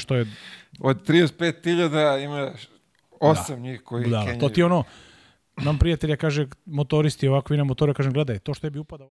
što je... Od 35.000 ima osam da. njih koji da, kenjaju. Da, to ti ono, nam prijatelja kaže, motoristi ovako na motore, kažem, gledaj, to što je bi upadao...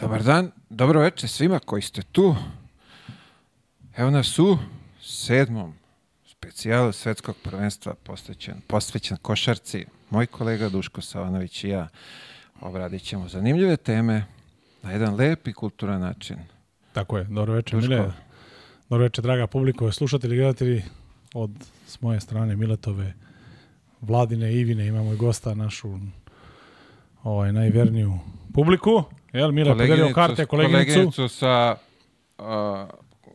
Dobar dan, dobro večer svima koji ste tu. Evo nas u sedmom specijalu svetskog prvenstva posvećen, posvećen košarci. Moj kolega Duško Savanović i ja obradit ćemo zanimljive teme na jedan lep i kulturan način. Tako je, dobro večer Duško. Mile. Dobro večer draga publiko, slušatelji i gledatelji od s moje strane Miletove Vladine Ivine imamo i gosta našu ovaj najverniju publiku. Jel, Mile podelio karte koleginicu. Koleginicu sa... Uh,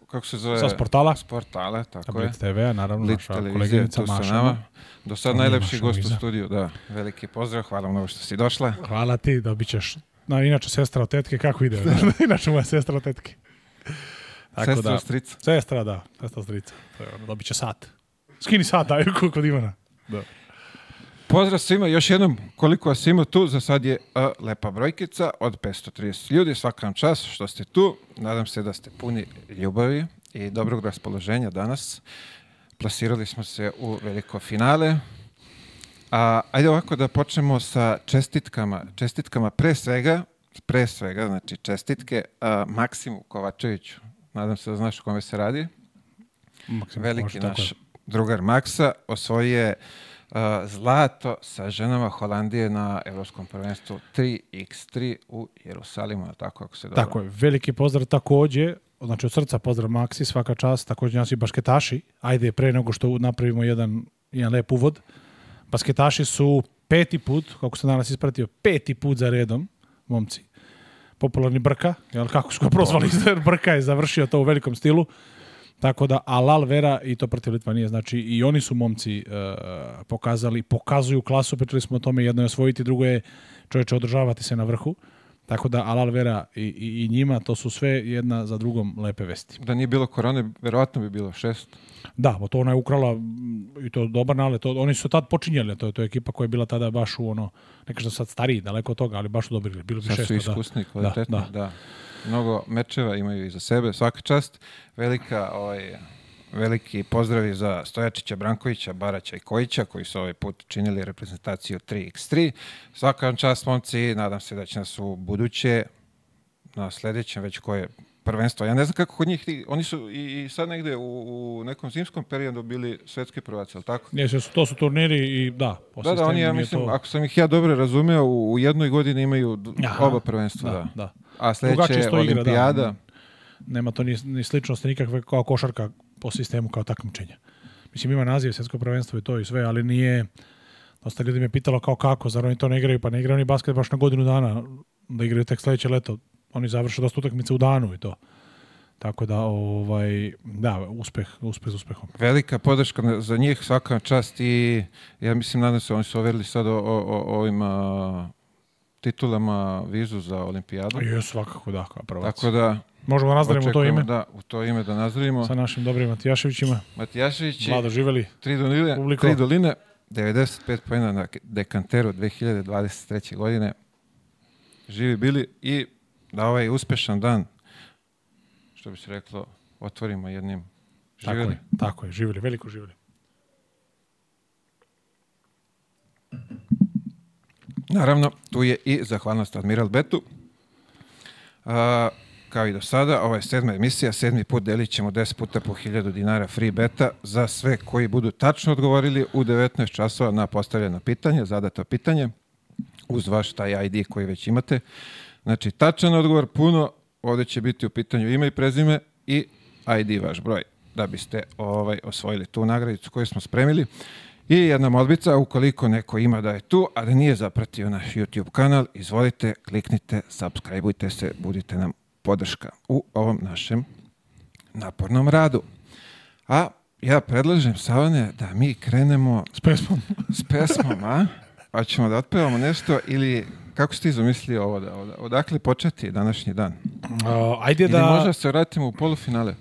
kako se zove? Sa sportala. Sportala, tako Tablet je. TV, naravno, Lit naša koleginica Maša. Nama. Do sad najlepši gost u studiju, da. Veliki pozdrav, hvala mnogo što si došla. Hvala ti, dobit ćeš. Na, inače, sestra od tetke, kako ide? inače, moja sestra od tetke. Tako sestra da, strica. Sestra, da. Sestra strica. Dobit će sat. Skini sat, daj, kod Ivana. Da pozdrav svima, još jednom koliko vas ima tu, za sad je uh, lepa brojkica od 530 ljudi, svaka vam čast što ste tu, nadam se da ste puni ljubavi i dobrog raspoloženja danas. Plasirali smo se u veliko finale. A, ajde ovako da počnemo sa čestitkama. Čestitkama pre svega, pre svega, znači čestitke a, Maksimu Kovačeviću. Nadam se da znaš o kome se radi. Maksim, Veliki naš drugar Maksa osvojio je Eh, zlato sa ženama Holandije na Evropskom prvenstvu 3x3 u Jerusalimu, tako ako se dobro. Tako je, veliki pozdrav takođe, znači od srca pozdrav Maxi, svaka čast, takođe nas i bašketaši, ajde pre nego što napravimo jedan, jedan lep uvod, basketaši su peti put, kako sam danas ispratio, peti put za redom, momci, popularni Brka, jel kako su ga prozvali, Brka je završio to u velikom stilu, Tako da Alal Vera i to protiv Litvanije, znači i oni su momci uh, pokazali, pokazuju klasu, pričali smo o tome, jedno je osvojiti, drugo je čoveče održavati se na vrhu. Tako da Alal Vera i, i, i, njima to su sve jedna za drugom lepe vesti. Da nije bilo korone, verovatno bi bilo šest. Da, pa to ona je ukrala i to dobar nalet. oni su tad počinjali, to, to je ekipa koja je bila tada baš u ono, neka što sad stariji, daleko od toga, ali baš u dobri Bilo bi sad šesto, su da. iskusni, da. kvalitetni, da, da. da. Mnogo mečeva imaju i za sebe, svaka čast. Velika ovaj, Veliki pozdravi za Stojačića, Brankovića, Baraća i Kojića koji su ovaj put činili reprezentaciju 3x3. Svaka vam čast, momci, nadam se da će nas u buduće na sledećem, već koje prvenstvo. Ja ne znam kako kod njih, oni su i, i sad negde u, u nekom zimskom periodu bili svetski prvaci, ali tako? Ne, to su turniri i da. Da, da, oni, ja mislim, to... ako sam ih ja dobro razumeo, u, u jednoj godini imaju Aha, oba prvenstva. Da, da. da. A sledeće je olimpijada. Igra, da. Nema to ni, ni sličnosti nikakve kao košarka po sistemu kao takmičenja. Mislim, ima naziv svjetsko prvenstvo i to i sve, ali nije... Dosta ljudi me pitalo kao kako, zar oni to ne igraju, pa ne igraju oni basket baš na godinu dana, da igraju tek sledeće leto. Oni završu dosta utakmice u danu i to. Tako da, ovaj, da, uspeh, uspeh s uspehom. Velika podrška za njih, svaka čast i ja mislim, nadam se, oni su overili sad o, o, ovim a, titulama vizu za olimpijadu. I Jo, svakako da, kao prvac. Tako da, Možemo da nazdravimo to ime? Da, u to ime da nazdravimo. Sa našim dobrim Matijaševićima. Matijaševići. Vlado, živeli. Tri doline, publiko. tri doline 95 pojena na dekanteru 2023. godine. Živi bili i da ovaj uspešan dan, što bi se reklo, otvorimo jednim živjeli. Tako je, tako je, živjeli, veliko živjeli. Naravno, tu je i zahvalnost Admiral Betu. Uh, Kao i do sada, ova je sedma emisija, sedmi put delit ćemo 10 puta po 1000 dinara free beta za sve koji budu tačno odgovorili u 19 časova na postavljeno pitanje, zadato pitanje, uz vaš taj ID koji već imate. Znači, tačan odgovor puno, ovde će biti u pitanju ima i prezime i ID vaš broj, da biste ovaj, osvojili tu nagradicu koju smo spremili. I jedna molbica, ukoliko neko ima da je tu, a da nije zapratio naš YouTube kanal, izvolite, kliknite, subscribeujte se, budite nam podrška u ovom našem napornom radu. A ja predlažem, Savane, da mi krenemo... S pesmom. S pesmom, a? Pa ćemo da otpevamo nešto ili kako ste izumislili ovo? Da, odakle početi današnji dan? O, ajde ili da... Ili možda se vratimo u polufinale?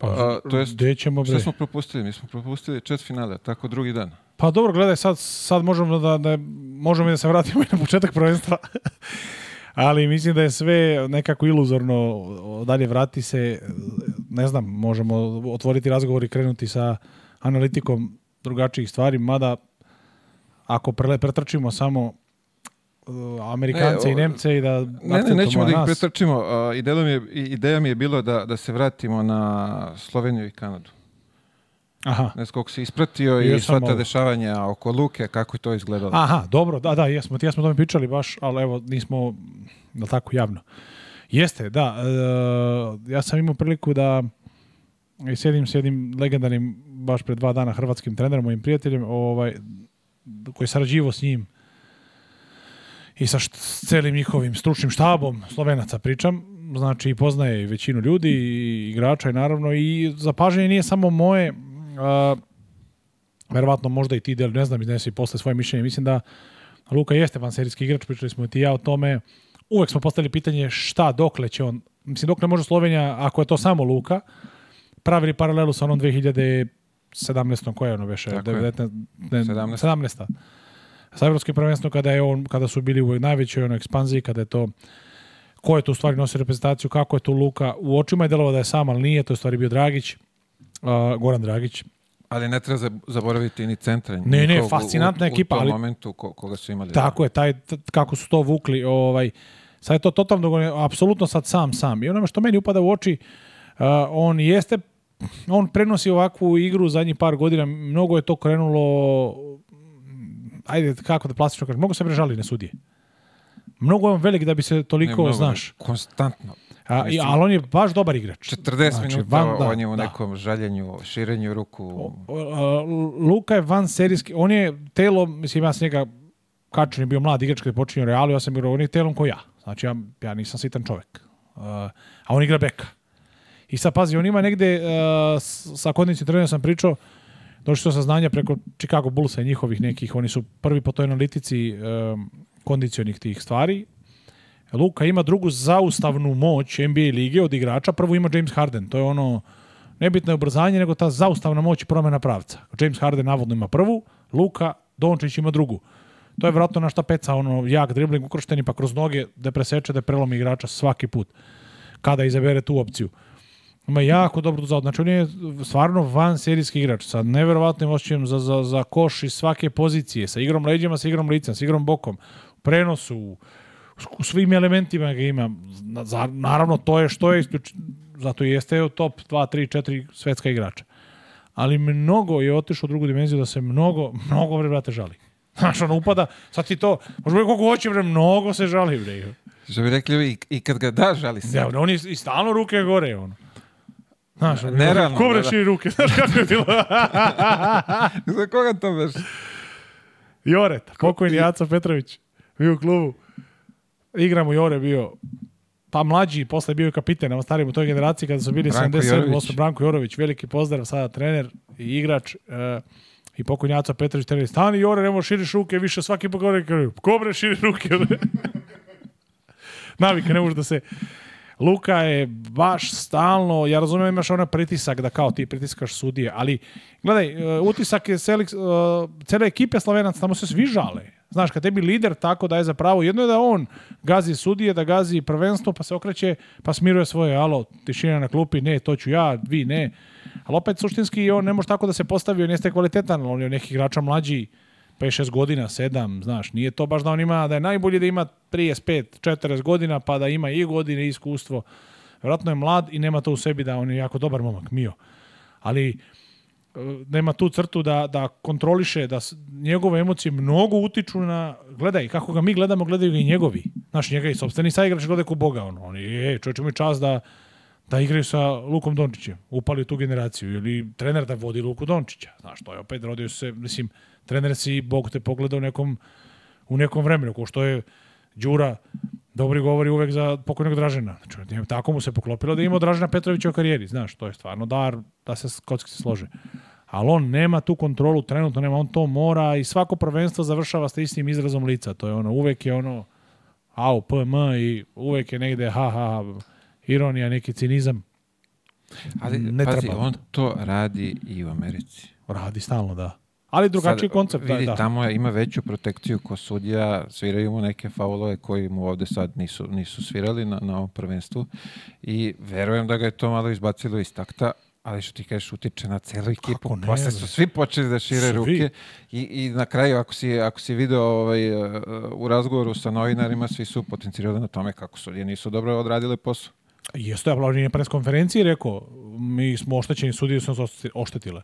Pa, a, to jest, gde ćemo bre? Šta smo propustili? Mi smo propustili čet finale, tako drugi dan. Pa dobro, gledaj, sad, sad možemo da, da možemo da se vratimo i na početak prvenstva ali mislim da je sve nekako iluzorno, dalje vrati se, ne znam, možemo otvoriti razgovor i krenuti sa analitikom drugačijih stvari, mada ako prele, pretrčimo samo uh, Amerikance e, i Nemce i da... Ne, ne, nećemo da ih pretrčimo. Ideja mi je, ideja mi je bilo da, da se vratimo na Sloveniju i Kanadu. Aha. Ne znam si ispratio i, i sva ta dešavanja oko Luke, kako je to izgledalo. Aha, dobro, da, da, jesmo, ja smo o tome pričali baš, ali evo, nismo, da tako, javno. Jeste, da, e, ja sam imao priliku da sedim s jednim legendarnim, baš pred dva dana, hrvatskim trenerom, mojim prijateljem, ovaj, koji je sarađivo s njim i sa št, s celim njihovim stručnim štabom, slovenaca pričam, znači poznaje većinu ljudi i igrača i naravno i zapažanje nije samo moje, Uh, verovatno možda i ti del, ne znam, iznesi posle svoje mišljenje. Mislim da Luka jeste van serijski igrač, pričali smo ti ja o tome. Uvek smo postavili pitanje šta, dokle će on, mislim, dokle može Slovenija, ako je to samo Luka, pravili paralelu sa onom 2017. koja je ono veše? 19, ne, 17. 17. Sa evropskim prvenstvom kada, je on, kada su bili u najvećoj onoj ekspanziji, kada je to ko je tu u stvari nosio reprezentaciju, kako je tu Luka. U očima je delovao da je sam, ali nije, to je stvari bio Dragić uh, Goran Dragić. Ali ne treba zaboraviti ni centra. Ne, ne, fascinantna u, ekipa. U tom ali, momentu ko, koga su imali. Tako da. je, taj, kako su to vukli. Ovaj, sad je to totalno, apsolutno sad sam sam. I ono što meni upada u oči, uh, on jeste, on prenosi ovakvu igru zadnjih par godina. Mnogo je to krenulo, ajde, kako da plastično kažem, mnogo se prežali na sudije. Mnogo je on velik da bi se toliko, ne, mnogo, znaš. Konstantno A, i, ali on je baš dobar igrač. 40 znači, minuta van, da, on je u da. nekom žaljenju, širenju ruku. O, o, Luka je van serijski, on je telom, mislim ja sam njega kačan je bio mlad igrač kada je počinio Realu, ja sam igrao onih telom ko ja. Znači ja, ja nisam sitan čovek. Uh, a on igra beka. I sad pazi, on ima negde, uh, sa kodnicim trenerom sam pričao, došli sa saznanja preko Chicago Bullsa i njihovih nekih, oni su prvi po toj analitici um, kondicionih tih stvari, Luka ima drugu zaustavnu moć NBA lige od igrača. Prvo ima James Harden, to je ono nebitno je ubrzanje, nego ta zaustavna moć i promjena pravca. James Harden navodno ima prvu, Luka Dončić ima drugu. To je vratno na šta peca, ono, jak dribling ukršteni pa kroz noge da preseče, da prelomi igrača svaki put kada izabere tu opciju. Ima jako dobro tu Znači, on je stvarno van serijski igrač sa neverovatnim osjećajem za, za, za koš i svake pozicije, sa igrom leđima, sa igrom licem, sa igrom bokom, u prenosu, u svim elementima ga ima. Naravno, to je što je isključ... zato jeste u top 2, 3, 4 svetska igrača. Ali mnogo je otišao u drugu dimenziju da se mnogo, mnogo bre, brate, žali. Znaš, ono upada, sad ti to, možda bre, koliko hoće, bre, mnogo se žali, bre. Što bi rekli, i, i kad ga da, žali se. Ja, da, da, on i, i stalno ruke gore, ono. Znaš, Nerano. Ko bre da, ruke, znaš kako je bilo? Za koga to beš? Joreta, pokojni Jaca Petrović, bio u klubu igramo Jore bio pa mlađi, posle bio je kapiten, a stari u toj generaciji kada su bili Branko 77, Jorović. Branko Jorović, veliki pozdrav, sada trener i igrač e, i pokonjaca Petrović trener. Stani Jore, nemo širiš ruke, više svaki put govori, ko bre širi ruke? Navika, ne može da se... Luka je baš stalno, ja razumijem imaš onaj pritisak da kao ti pritiskaš sudije, ali gledaj, e, utisak je celik, e, cele ekipe Slovenac, tamo se svi žale. Znaš, kad tebi lider tako daje za pravo, jedno je da on gazi sudije, da gazi prvenstvo, pa se okreće, pa smiruje svoje, alo, tišina na klupi, ne, to ću ja, vi ne. Ali opet, suštinski, on ne može tako da se postavi, on jeste kvalitetan, on je neki igrača mlađi, 5-6 godina, 7, znaš, nije to baš da on ima, da je najbolje da ima 35-40 godina, pa da ima i godine i iskustvo. Vjerojatno je mlad i nema to u sebi da on je jako dobar momak, Mio. Ali nema tu crtu da, da kontroliše, da njegove emocije mnogo utiču na, gledaj, kako ga mi gledamo, gledaju ga i njegovi. Znaš, njega i sobstveni saigrač gleda ko Boga, ono, on je, čovječe mu je čas da, da igraju sa Lukom Dončićem, upali tu generaciju, ili trener da vodi Luku Dončića, znaš, to je opet rodio se, mislim, trener si, Bog te pogleda u nekom, u nekom vremenu, ko što je Đura dobri govori uvek za pokojnog Dražena. Znači, tako mu se poklopilo da ima Dražena Petrovića u karijeri. Znaš, to je stvarno dar da se kocki se slože. Ali on nema tu kontrolu, trenutno nema, on to mora i svako prvenstvo završava sa istim izrazom lica. To je ono, uvek je ono au, pm i uvek je negde ha, ha, ironija, neki cinizam. Ali, ne pazi, treba. on to radi i u Americi. Radi stalno, da. Ali drugačiji Sad, koncept, da, vidi, da, da. tamo ima veću protekciju ko sudija, sviraju mu neke faulove koji mu ovde sad nisu, nisu svirali na, na ovom prvenstvu i verujem da ga je to malo izbacilo iz takta, ali što ti kažeš utiče na celu ekipu. Kako ne, Posle su svi počeli da šire svi. ruke i, i na kraju ako si, ako si video ovaj, uh, u razgovoru sa novinarima svi su potencirali na tome kako sudije nisu dobro odradile posao. Jeste, ja je na pres konferenciji rekao, mi smo oštećeni, sudije su nas oštetile.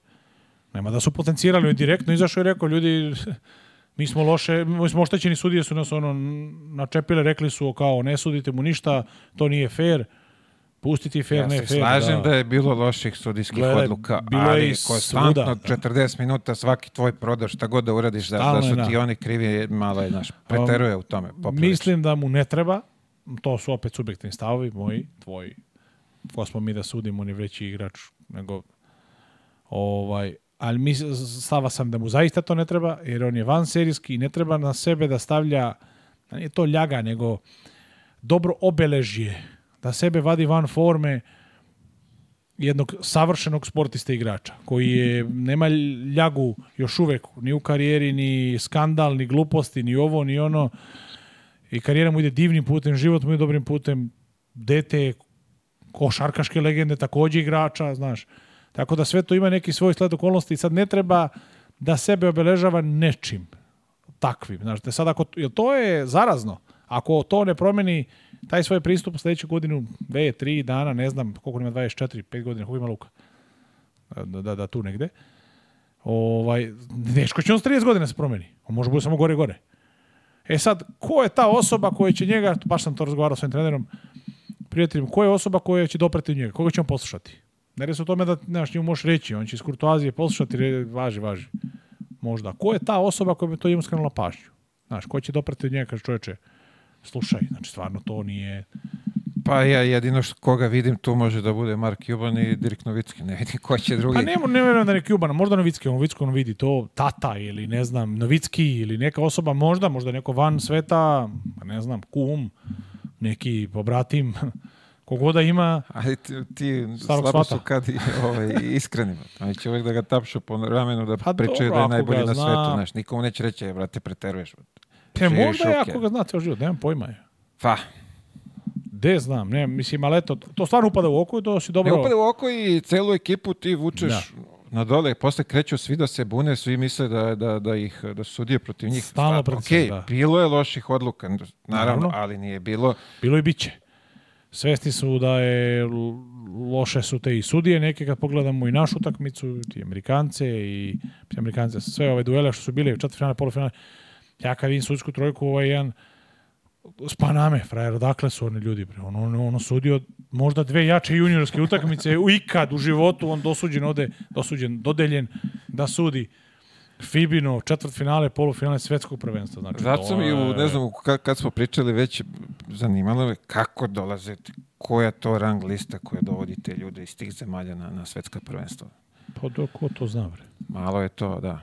Nema da su potencirali, on direktno izašao i rekao, ljudi, mi smo loše, mi smo oštećeni, sudije su nas ono načepile, rekli su kao, ne sudite mu ništa, to nije fair, pustiti fair, ja ne fair. Ja se slažem da. da. je bilo loših sudijskih Gledaj, odluka, ali konstantno 40 minuta svaki tvoj prodaš, šta god da uradiš, da, da su da. ti oni krivi, malo je, naš, preteruje u tome. Um, poprilično. Mislim da mu ne treba, to su opet subjektivni stavovi, moji, tvoji, ko smo mi da sudimo, ni veći igrač, nego ovaj, ali mi stava sam da mu zaista to ne treba, jer on je van serijski i ne treba na sebe da stavlja, da nije to ljaga, nego dobro obeležje, da sebe vadi van forme jednog savršenog sportiste igrača, koji je, nema ljagu još uvek, ni u karijeri, ni skandal, ni gluposti, ni ovo, ni ono, i karijera mu ide divnim putem, život mu ide dobrim putem, dete, košarkaške legende, takođe igrača, znaš, Tako da sve to ima neki svoj sled okolnosti i sad ne treba da sebe obeležava nečim takvim. Znaš, da sad ako, jer to je zarazno. Ako to ne promeni taj svoj pristup sledeću godinu, dve, tri dana, ne znam koliko ima 24, 5 godina, koliko ima Luka, da, da, da tu negde, ovaj, neško će on 30 godina se promeni. On može bude samo gore gore. E sad, ko je ta osoba koja će njega, baš sam to razgovarao s svojim trenerom, prijateljem, ko je osoba koja će doprati njega, koga će on poslušati? Ne radi se o tome da nemaš njemu možeš reći, on će iz kurtoazije poslušati, re, važi, važi. Možda. Ko je ta osoba koja bi to njemu skrenula pažnju? Znaš, ko će doprati da od njega, kaže čoveče, slušaj, znači stvarno to nije... Pa ja jedino što koga vidim tu može da bude Mark Cuban i Dirk Novicki, ne vidim ko će drugi. Pa ne, ne verujem da je Cuban, možda Novicki, on Novicki on vidi to tata ili ne znam, Novicki ili neka osoba možda, možda neko van sveta, pa ne znam, kum, neki pobratim, Kogoda da ima... Ali ti, ti slabo su kad i, ovaj, iskreni. Ali će uvijek da ga tapšu po ramenu da pa pričaju da je najbolji na zna... svetu. Znaš, nikomu neće reći, je, brate, preteruješ. Te e, možda je ako ga zna ceo život, nemam pojma je. Pa, De znam, ne, mislim, ali eto, to stvarno upada u oko i to si dobro... Ne upada u oko i celu ekipu ti vučeš da. na dole, posle kreću svi da se bune, svi misle da, da, da ih, da sudije protiv njih. Stalno Okej, okay, da. bilo je loših odluka, naravno, naravno, ali nije bilo... Bilo i biće. Svesni su da je loše su te i sudije, neke kad pogledamo i našu utakmicu, ti Amerikance i Amerikance, sve ove duele što su bile u četvrtfinalu polufinale, ja kad vidim sudsku trojku, ovaj jedan s Paname, frajer, dakle su oni ljudi, bre? On, on, on sudio možda dve jače juniorske utakmice, u ikad u životu on dosuđen ode, dosuđen, dodeljen da sudi Fibino, četvrt finale, polufinale svetskog prvenstva. Znači, Zato sam i u, ne znam, kad, smo pričali već, zanimalo me kako dolazete, koja to rang lista koja dovodi te ljude iz tih zemalja na, na svetska prvenstva. Pa do, ko to zna, bre? Malo je to, da.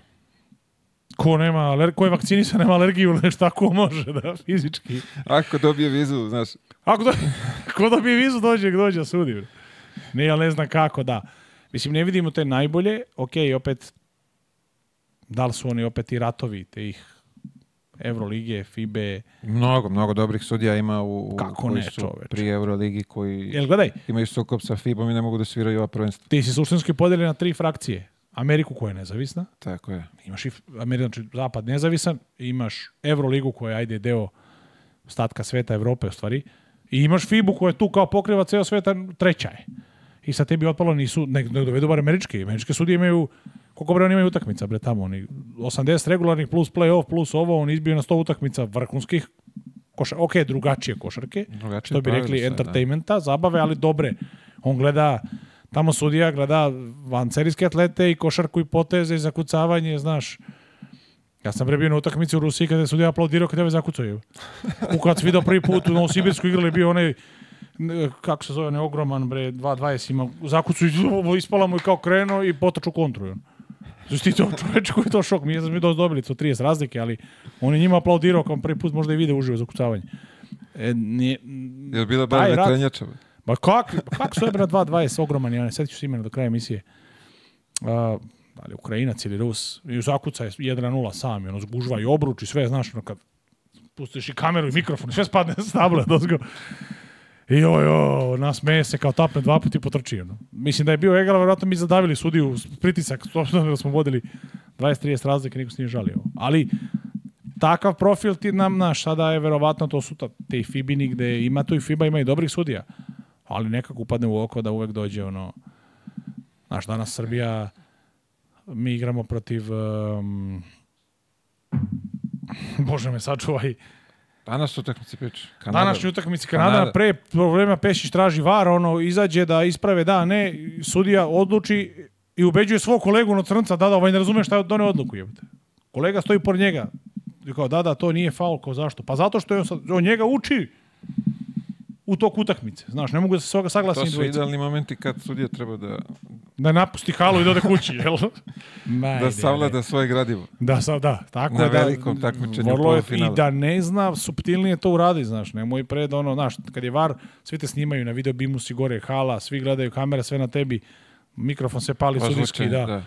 Ko nema, aler, ko je vakcinisan, nema alergiju, nešto tako može, da, fizički. Ako dobije vizu, znaš. Ako do, ko dobije vizu, dođe, dođe, sudi. Bre. Ne, ali ne znam kako, da. Mislim, ne vidimo te najbolje, ok, opet da li su oni opet i ratovi te ih Evrolige, FIBE. Mnogo, mnogo dobrih sudija ima u, Kako koji ne, su čoveč. pri Evroligi koji Jel, gledaj, imaju sukop sa FIBom i ne mogu da sviraju ova prvenstva. Ti si suštinski podeljen na tri frakcije. Ameriku koja je nezavisna. Tako je. Imaš i Ameriku, znači zapad nezavisan, imaš Evroligu koja je ajde deo ostatka sveta Evrope u stvari. I imaš FIBU koja je tu kao pokriva ceo sveta treća je. I sa tebi otpalo nisu, nek, nek dovedu bar američke. Američke sudije imaju Koliko bre oni imaju utakmica bre tamo? Oni 80 regularnih plus play-off plus ovo, on izbio na 100 utakmica vrhunskih koša, ok, drugačije košarke, drugačije što bi rekli sve, da. entertainmenta, da. zabave, ali dobre. On gleda, tamo sudija gleda vancerijske atlete i košarku i poteze i zakucavanje, znaš. Ja sam prebio na utakmici u Rusiji kada je sudija aplaudirao kada je zakucaju. U kad vidio prvi put u Novosibirsku igrali bio onaj kako se zove, ne ogroman bre, 2.20 ima, zakucu i ispala mu i kao krenuo i potaču kontru. Znači ti to čoveče koji je to šok, mi smo mi dobili to 30 razlike, ali on je njima aplaudirao kao prvi put možda i vide uživo za kucavanje. E, nije, je li bila bar vetrenjača? Ba kak, pa kak su 2-20 ogroman je, ja setit ću se imena do kraja emisije. A, da li Ukrajinac ili Rus, i zakuca je 1-0 sam, i ono zgužva i obruč i sve, znaš, ono kad pustiš i kameru i mikrofon, sve spadne s table dozgo. Da I joj, joj, nas mese kao tapne dva puta i potrči. No. Mislim da je bio Egala, vjerojatno mi zadavili sudiju pritisak, s obzirom da smo vodili 20-30 razlike, niko se nije žalio. Ali takav profil ti nam naš, sada je verovatno to su ta, te Fibini gde ima tu i Fiba, ima i dobrih sudija. Ali nekako upadne u oko da uvek dođe ono, znaš, danas Srbija, mi igramo protiv, um, bože me sačuvaj, Danas su utakmici peč. Kanada. Današnju utakmici Kanada, Kanada. pre problema Pešić traži var, ono izađe da isprave da, ne, sudija odluči i ubeđuje svog kolegu na crnca, da, da, ovaj ne razume šta je doneo da odluku, jebate. Kolega stoji pored njega, i kao, da, da, to nije faul, kao zašto? Pa zato što je on, sad, on njega uči u toku utakmice. Znaš, ne mogu da se svoga saglasim. To su dvojica. idealni momenti kad sudija treba da... Da napusti halu i da ode kući, jel? Ma, da savlada svoje gradivo. Da, sav, da. Tako Na je, da. velikom da, takmičenju vrlo I da ne zna, suptilnije to uradi, znaš. Nemoj pre da ono, znaš, kad je var, svi te snimaju na video bimu si gore hala, svi gledaju kamera, sve na tebi. Mikrofon se pali Ozvučen, sudijski, da. da.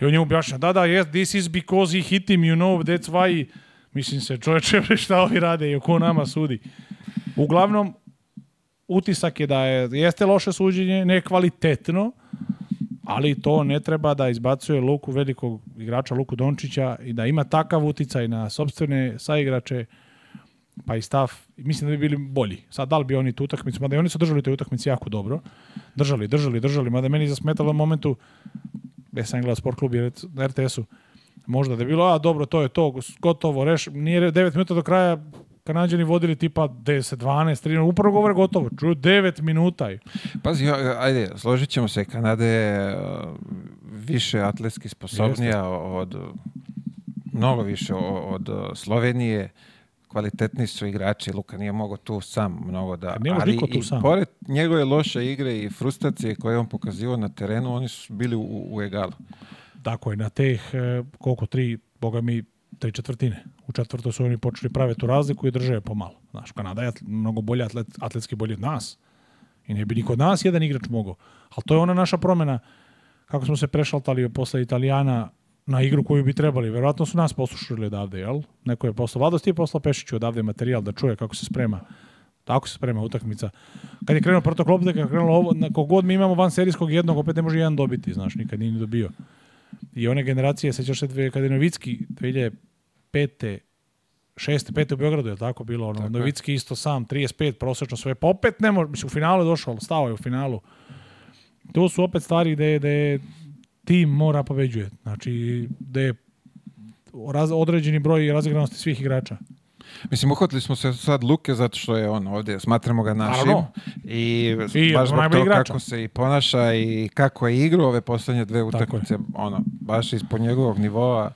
I on je objašnja, da, da, yes, this is because he hit him, you know, that's why... Mislim se, čoveče, šta ovi rade i oko nama sudi. Uglavnom, utisak je da je, jeste loše suđenje, nekvalitetno, ali to ne treba da izbacuje Luku velikog igrača Luku Dončića i da ima takav uticaj na sobstvene saigrače pa i stav, mislim da bi bili bolji. Sad, da li bi oni tu utakmicu, mada i oni su držali tu utakmicu jako dobro, držali, držali, držali, mada meni zasmetalo u momentu, gde sam gledao sport klub i RTS-u, možda da je bilo, a dobro, to je to, gotovo, reš, nije 9 minuta do kraja Kanadjani vodili tipa 10, 12, 13, upravo govore gotovo, čuju 9 minuta. Pazi, ajde, složit ćemo se, Kanada je e, više atletski sposobnija Jeste. od, mnogo više od Slovenije, kvalitetni su igrači, Luka nije mogao tu sam mnogo da... Pa nije ali tu sam. pored njegove loše igre i frustracije koje je on pokazivao na terenu, oni su bili u, u egalu. Tako je, na teh, e, koliko, tri, boga mi, tri četvrtine. U četvrtu su oni počeli praviti tu razliku i drže je pomalo. Znaš, Kanada je mnogo bolje atlet, atletski bolje od nas. I ne bi niko od nas jedan igrač mogao. Ali to je ona naša promena. Kako smo se prešaltali posle Italijana na igru koju bi trebali. Verovatno su nas poslušali odavde, jel? Neko je poslao Vladosti i poslao Pešiću odavde materijal da čuje kako se sprema. Tako se sprema utakmica. Kad je krenuo protoklop, kad je krenulo ovo, na kogod mi imamo van serijskog jednog, opet ne može jedan dobiti, znaš, nikad nije dobio i one generacije, sećaš se kada je Novicki 2005. 6. 5. u Beogradu, je tako bilo? Ono, tako Novicki je. isto sam, 35, prosečno sve, pa opet ne može, mislim, u finalu je došao, stao je u finalu. To su opet stvari gde, gde tim mora pobeđuje, znači gde je određeni broj razigranosti svih igrača. Mislim, uhvatili smo se sad Luke zato što je on ovdje, smatramo ga našim. Arno. I, I baš zbog toga igrača. kako se i ponaša i kako je igrao ove posljednje dve utakmice, ono, baš ispod njegovog nivoa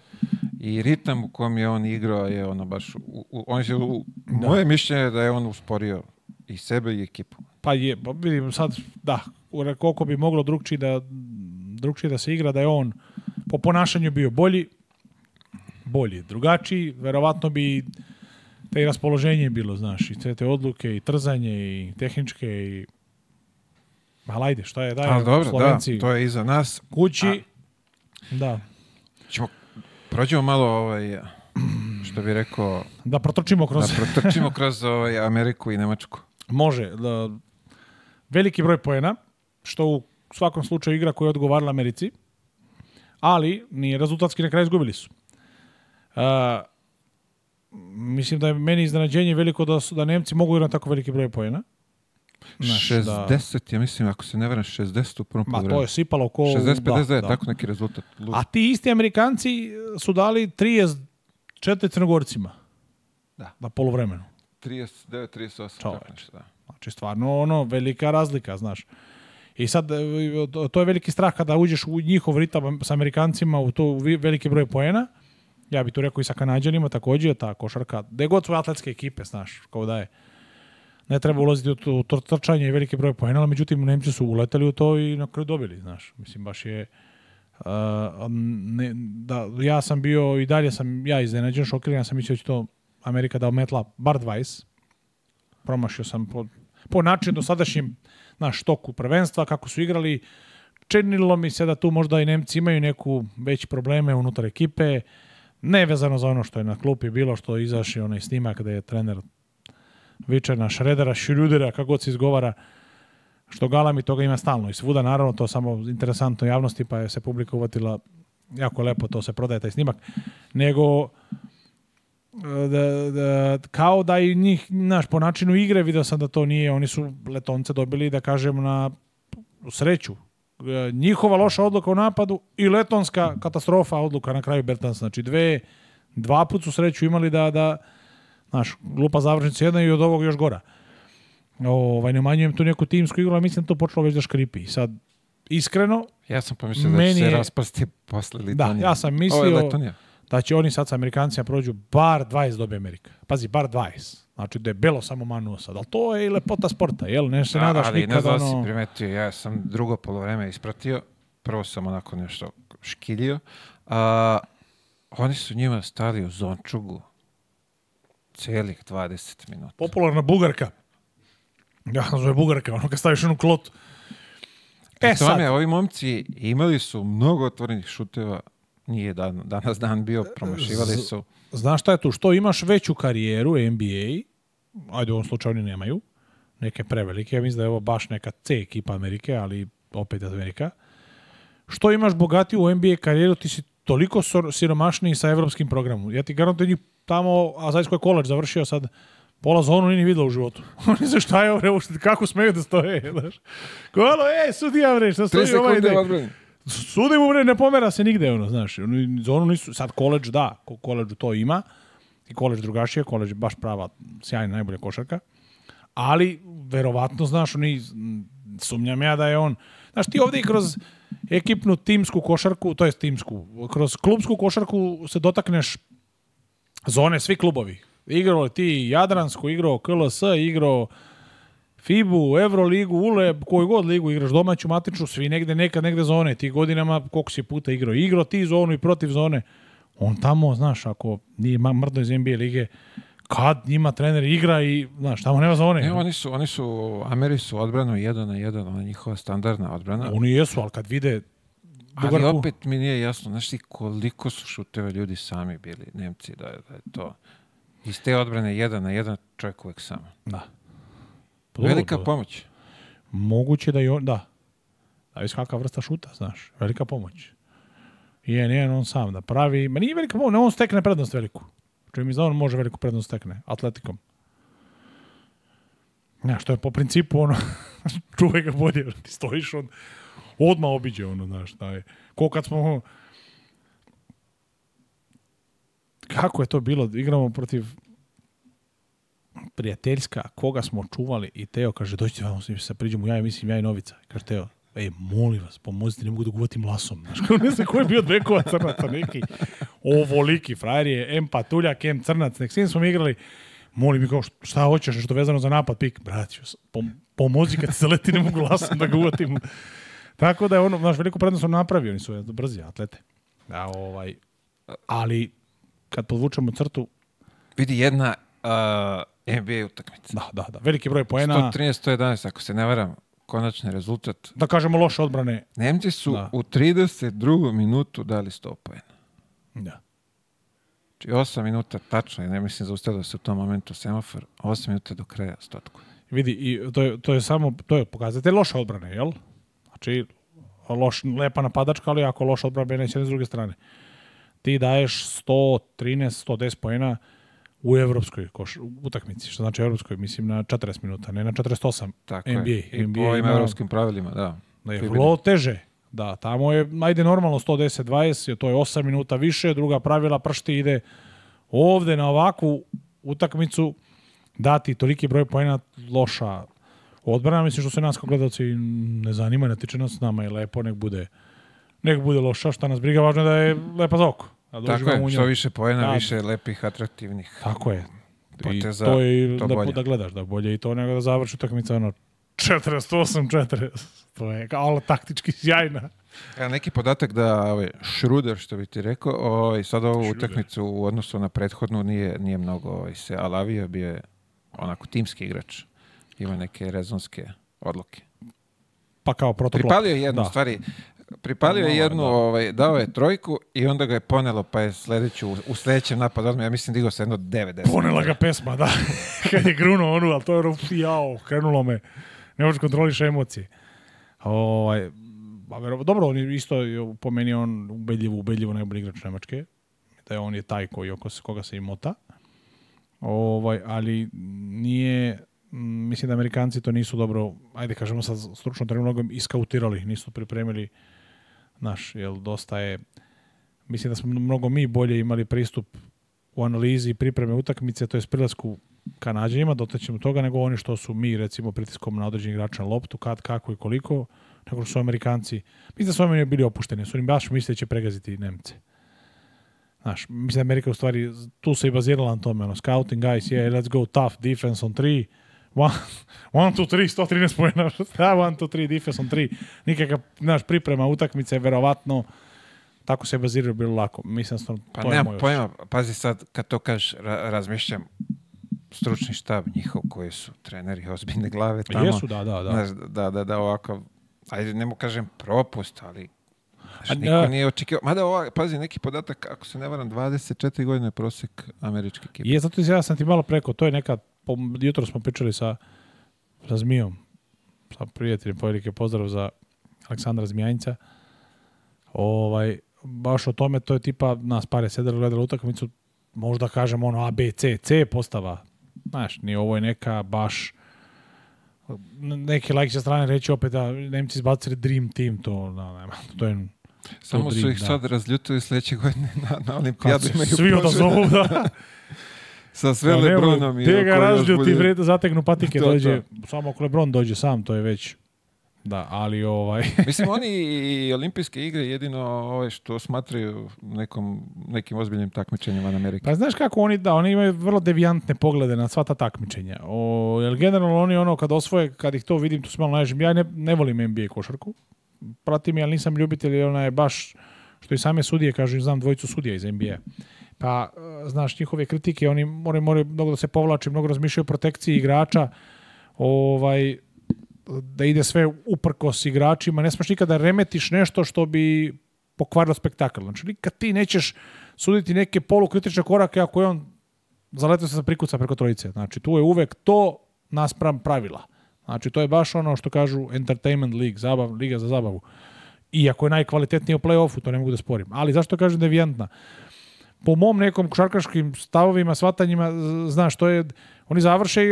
i ritam u kojem je on igrao je ono baš, u, u, on je, u, da. moje mišljenje je da je on usporio i sebe i ekipu. Pa je, pa vidim sad, da, koliko bi moglo drugčiji da, drugčiji da se igra, da je on po ponašanju bio bolji, bolji, drugačiji, verovatno bi te i raspoloženje je bilo, znaš, i sve te odluke, i trzanje, i tehničke, i... Ali ajde, šta je, daj, Ali dobro, da, Slovenci. da, to je iza nas. Kući, A... da. Ćemo, prođemo malo ovaj, što bi rekao... Da protrčimo kroz... Da protrčimo kroz ovaj, Ameriku i Nemačku. Može, da, veliki broj poena, što u svakom slučaju igra koja je odgovarala Americi, ali ni rezultatski na kraju izgubili su. Uh, mislim da je meni iznenađenje veliko da, su, da Nemci mogu da na tako veliki broj pojena. Znaš, 60, da... ja mislim, ako se ne vrem, 60 u prvom Ma, to je sipalo ko... 60-59, da, da. tako neki rezultat. Lud. A ti isti Amerikanci eh, su dali 34 crnogorcima. Da. Na polovremenu. 39-38. Čoveč. Da. Znači, stvarno, ono, velika razlika, znaš. I sad, eh, to je veliki strah kada uđeš u njihov ritam sa Amerikancima u to veliki broj poena Ja bih tu rekao i sa Kanadjanima takođe je ta košarka, gde god su atletske ekipe, znaš, kao da je. Ne treba ulaziti u to, trčanje i velike broje pojena, ali međutim Nemci su uletali u to i na kraju dobili, znaš. Mislim, baš je... Uh, ne, da, ja sam bio i dalje sam ja iznenađen, šokiran, sam mislio da će to Amerika da ometla bar 20. Promašio sam po, po načinu do sadašnjem na štoku prvenstva, kako su igrali. Činilo mi se da tu možda i Nemci imaju neku već probleme unutar ekipe. Uh, nevezano za ono što je na klupi bilo, što je onaj snimak da je trener viče na Šredera, Šrudera, kako god se izgovara, što galami toga ima stalno i svuda, naravno, to samo interesantno javnosti, pa je se publika uvatila jako lepo, to se prodaje taj snimak, nego e, da, da, kao da i njih, naš, po načinu igre vidio sam da to nije, oni su letonce dobili, da kažem, na sreću, E, njihova loša odluka u napadu i letonska katastrofa odluka na kraju Bertans. Znači dve, dva put su sreću imali da, da znaš, glupa završnica jedna i od ovog još gora. Ovaj, ne umanjujem tu neku timsku igru, ali mislim da to počelo već da škripi. Sad, iskreno... Ja sam pomislio da će se raspasti posle Litonija. Da, ja sam mislio da će oni sad sa Amerikancima prođu bar 20 dobi Amerika. Pazi, bar 20. Znači da je belo samo manuo sad, ali to je i lepota sporta, jel? Ne se da, nadaš ali nikad, ne znam da si primetio, ja sam drugo polovreme ispratio, prvo sam onako nešto škilio, a, oni su njima stali u zončugu celih 20 minuta. Popularna bugarka. Ja nazove bugarka, ono kad staviš onu klotu. E sad. ovi momci imali su mnogo otvorenih šuteva, nije dan, danas dan bio, promašivali su. Znaš šta je tu, što imaš veću karijeru NBA, ajde u ovom slučaju oni nemaju, neke prevelike, ja mislim da je ovo baš neka C ekipa Amerike, ali opet Amerika. Što imaš bogati u NBA karijeru, ti si toliko siromašniji sa evropskim programom. Ja ti garantujem tamo, a znači koji koleđ završio sad, pola zonu nije ni videla u životu. Oni se šta je ovo, kako smeju da stoje, znaš. Kolo, ej, sudija bre, šta stoji ovaj nek. Sudi mu bre, ne pomera se nigde, ono, znaš. Oni, Zonu nisu, sad koleđ da, koleđu to ima, i koleđ drugačije, koleđ baš prava, sjajna, najbolja košarka, ali verovatno, znaš, oni, mm, sumnjam ja da je on, znaš, ti ovde i kroz ekipnu timsku košarku, to je timsku, kroz klubsku košarku se dotakneš zone, svi klubovi. Igrao ti Jadransku, igrao KLS, igrao FIBU, Euroligu, ULEB, koju god ligu igraš, domaću, matičnu, svi negde, nekad negde zone. Ti godinama koliko si puta igrao. Igrao ti zonu i protiv zone. On tamo, znaš, ako nije mrdo iz NBA lige, kad njima trener igra i, znaš, tamo nema zone. Ne, oni su, oni su, Ameri su odbranu jedan na jedan, ona njihova standardna odbrana. Oni jesu, ali kad vide Ali opet mi nije jasno, znaš ti koliko su šuteva ljudi sami bili, Nemci, da, da je to. Iz te odbrane jedan na jedan čovjek uvek sam. Da. Pa dobro, Velika dobro. Pa- pomoć. Moguće da i on, da. Da je svaka vrsta šuta, znaš. Velika pomoć je N1 on sam da pravi. Ma nije velika pomoć, on stekne prednost veliku. Čim mi za on može veliku prednost da stekne, atletikom. Ne, što je po principu ono, čuvaj ga bolje, ti stojiš on, odmah obiđe ono, znaš, taj. Ko kad smo, kako je to bilo, igramo protiv prijateljska, koga smo čuvali i Teo kaže, dođite vamo, sa priđemo ja i mislim, ja i Novica. Kaže Teo, ej, molim vas, pomozite, ne mogu da guvatim lasom. Znaš, kao ne znam ko je bio od bekova crnaca neki. Ovoliki frajer je, em patuljak, em crnac. Nek sin smo igrali, molim mi kao, šta hoćeš, nešto vezano za napad, pik, braću, pom, pomozi kad se leti, ne mogu lasom da guvatim. Tako da je ono, znaš, veliku prednost on napravio, oni su brzi atlete. Da, ovaj, ali kad podvučemo crtu... Vidi, jedna uh, NBA utakmica. Da, da, da, veliki broj poena. 113, 111, ako se ne varam konačni rezultat. Da kažemo loše odbrane. Nemci su da. u 32. minutu dali 100 pojena. Da. Znači 8 minuta tačno, ne mislim zaustavio da se u tom momentu semafor, 8 minuta do kraja stotku. Vidi, i to je, to je samo, to je pokazatelj loše odbrane, jel? Znači, loš, lepa napadačka, ali ako loša odbrana neće s druge strane. Ti daješ 113, 110 pojena, u evropskoj koš, utakmici, što znači evropskoj, mislim na 40 minuta, ne na 48 Tako NBA. Je. I NBA po ovim evropskim pravilima, da. Da je vrlo teže. Da, tamo je, ajde normalno 110-20, to je 8 minuta više, druga pravila pršti ide ovde na ovakvu utakmicu dati toliki broj poena loša odbrana, mislim što se nas kao gledalci ne zanima, ne tiče nas, nama i lepo, nek bude, nek bude loša, šta nas briga, važno je da je lepa za oko da Tako je, u što više poena, da, više lepih, atraktivnih. Tako je. Poteza, I to je to da, bolje. da gledaš, da bolje i to nego da završi utakmica ono 48-40. To je kao taktički sjajna. E, neki podatak da ovaj, Šruder, što bi ti rekao, ovaj, sad ovu utakmicu u odnosu na prethodnu nije, nije mnogo ovaj, se alavio, bio je onako timski igrač. Ima neke rezonske odluke. Pa kao protoklop. Pripalio je jednu da. stvari, pripalio je jednu, da. ovaj, dao je trojku i onda ga je ponelo, pa je sledeću, u sledećem napadu odmah, ja mislim, digao se jedno 9 Ponela ga pesma, da. Kad je grunuo onu, ali to je jao, krenulo me. Ne možeš kontroliš emocije. Ovaj, dobro, on je isto, po meni on ubedljivo, ubedljivo najbolji igrač Nemačke. Da je on je taj koji, oko se, koga se i mota. Ovaj, ali nije, mislim da Amerikanci to nisu dobro, ajde kažemo sad stručno terminologom, iskautirali, nisu pripremili Naš, jel, dosta je, mislim da smo mnogo mi bolje imali pristup u analizi i pripreme utakmice, to je prilasku Kanadjanima, dotaćemo da toga, nego oni što su mi, recimo, pritiskom na određeni igrač na loptu, kad, kako i koliko, nego su Amerikanci, mislim da su Amerikanci bili opušteni, da su oni baš mislili da će pregaziti Nemce. Znaš, mislim da Amerika u stvari tu se i bazirala na tome, ono, scouting guys, yeah, let's go tough defense on three, 1, 2, 3, 113 pojena, Da, 1, 2, 3, defense on 3, Nikakva znaš, priprema utakmice, verovatno, tako se je bazirao bilo lako. Mislim, stvarno, pa nemam još. pojma, pazi sad, kad to kažeš, ra razmišljam, stručni štab njihov koji su treneri ozbiljne glave tamo. Jesu, da, da, da. Znaš, da, da, da, ovako, ajde, nemo kažem propust, ali znaš, A, niko da. nije očekio. Mada ova, pazi, neki podatak, ako se ne varam, 24 godine prosek američke ekipe. Je, zato ja sam ti malo preko, to je neka jutro smo pričali sa, sa Zmijom, sa prijateljem, povelike pozdrav za Aleksandra Zmijanjica. Ovaj, baš o tome, to je tipa, nas pare sedelo gledalo utakmicu, možda kažem ono A, B, C, C postava. Znaš, ni ovo je neka baš neki like sa strane reći opet da Nemci izbacili Dream Team, to, da, nema, to je samo su ih da. sad razljutili sledeće godine na, na olimpijadu. Svi odazovu, da. sa sve pa, Lebronom. Te ga razliju, ti vreda zategnu patike, to, dođe, to. samo ako Lebron dođe sam, to je već... Da, ali ovaj... Mislim, oni i olimpijske igre jedino ove što smatraju nekom, nekim ozbiljnim takmičenjem van Amerike. Pa znaš kako oni, da, oni imaju vrlo devijantne poglede na sva ta takmičenja. O, jer generalno oni ono, kad osvoje, kad ih to vidim, tu se malo naježim. Ja ne, ne volim NBA košarku. Pratim je, ali nisam ljubitelj, ona je baš, što i same sudije kažu, znam dvojicu sudija iz NBA. Pa, e, znaš, njihove kritike, oni moraju, moraju mnogo da se povlače, mnogo razmišljaju o protekciji igrača, ovaj, da ide sve uprkos igračima. Ne smeš nikada da remetiš nešto što bi pokvarilo spektakl. Znači, nikad ti nećeš suditi neke polukritične korake ako je on zaletio se za prikuca preko trojice. Znači, tu je uvek to naspram pravila. Znači, to je baš ono što kažu Entertainment League, zabav, liga za zabavu. Iako je najkvalitetnija u play-offu, to ne mogu da sporim. Ali zašto kažem devijantna? Da po mom nekom košarkaškim stavovima, svatanjima, znaš, to je, oni završe i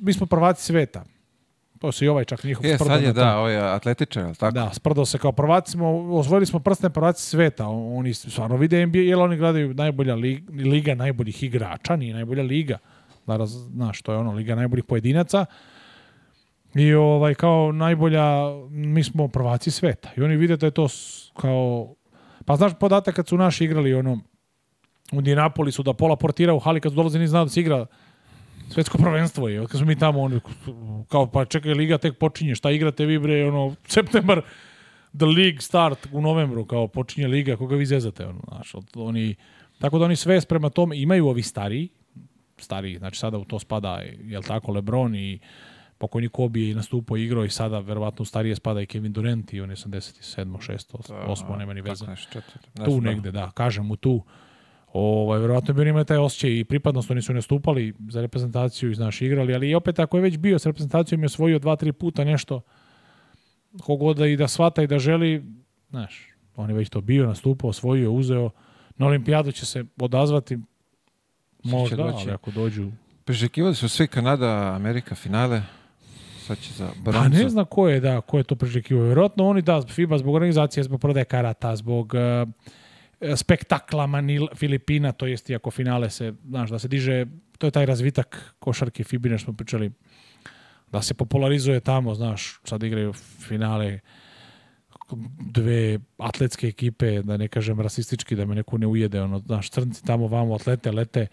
mi smo prvaci sveta. To se i ovaj čak njihov e, je, sad je, da, ovaj atletičan, ali tako? Da, sprdo se kao prvaci smo, osvojili smo prstne prvaci sveta. Oni stvarno vide NBA, jer oni gledaju najbolja liga, liga najboljih igrača, nije najbolja liga. Naraz, znaš, to je ono, liga najboljih pojedinaca. I ovaj, kao najbolja, mi smo prvaci sveta. I oni vide da je to kao, pa znaš podatak kad su naši igrali ono, u Indianapolisu, da pola portira u hali kad su dolaze ni znao da se igra svetsko prvenstvo je. Kad smo mi tamo, on, kao pa čekaj, liga tek počinje, šta igrate vi bre, ono, septembar, the league start u novembru, kao počinje liga, koga vi zezate, ono, znaš, oni, tako da oni sve prema tome imaju ovi stari, stari, znači sada u to spada, jel tako, Lebron i pokojni Kobe je nastupao igro i sada verovatno u starije spada i Kevin Durant i on je 87. 6. 8. nema ni veze. Nešto, tu negde, da, kažem mu tu. Ovaj, verovatno bi imali njima taj osjećaj i pripadnost, oni su nastupali za reprezentaciju i znaš igrali, ali i opet ako je već bio sa reprezentacijom i osvojio dva, tri puta nešto kogoda da i da svata i da želi, znaš, on je već to bio, nastupao, osvojio, uzeo, na olimpijadu će se odazvati, možda, ali ako dođu... Prižekivali su svi Kanada, Amerika, finale, sad će za pa bronzu. A ne znam ko je, da, ko je to prižekivao. Vjerojatno oni, da, FIBA zbog organizacije, zbog prodaje karata, zbog... Uh, spektakla Manila, Filipina, to jest iako finale se, znaš, da se diže, to je taj razvitak košarke Fibine što smo pričali, da se popularizuje tamo, znaš, sad igraju finale dve atletske ekipe, da ne kažem rasistički, da me neko ne ujede, ono, znaš, crnci tamo vamo atlete, lete,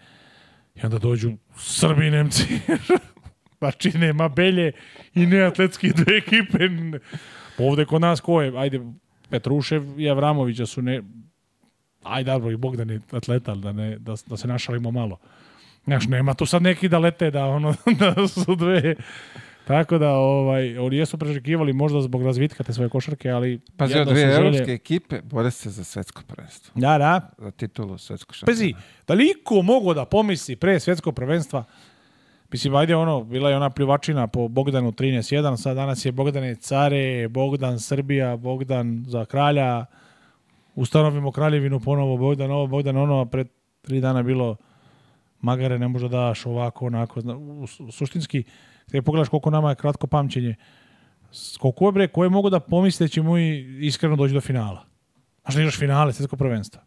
i onda dođu Srbi i Nemci. znači, nema belje i ne atletske dve ekipe. Ovde kod nas ko je? Ajde, Petrušev i Avramovića su ne, aj da i Bogdan je atleta, da, ne, da, da se našalimo malo. Znaš, nema tu sad neki da lete, da ono, da su dve... Tako da, ovaj, oni jesu prežekivali možda zbog razvitka te svoje košarke, ali... Pa zio, dvije želje... evropske ekipe bore se za svetsko prvenstvo. Da, da. Za titulu svetsko šampiona. Pazi, da li iko mogo da pomisli pre svetskog prvenstva, mislim, ajde ono, bila je ona pljuvačina po Bogdanu 13-1, sad danas je Bogdan je care, Bogdan Srbija, Bogdan za kralja, ustanovimo kraljevinu ponovo Bogdan ovo, Bogdan ono, a pre tri dana bilo magare ne možda daš ovako, onako. U, suštinski, kada pogledaš koliko nama je kratko pamćenje, koliko je bre, koje mogu da pomisle da ćemo i iskreno doći do finala. Znaš, da igraš finale svjetskog prvenstvo.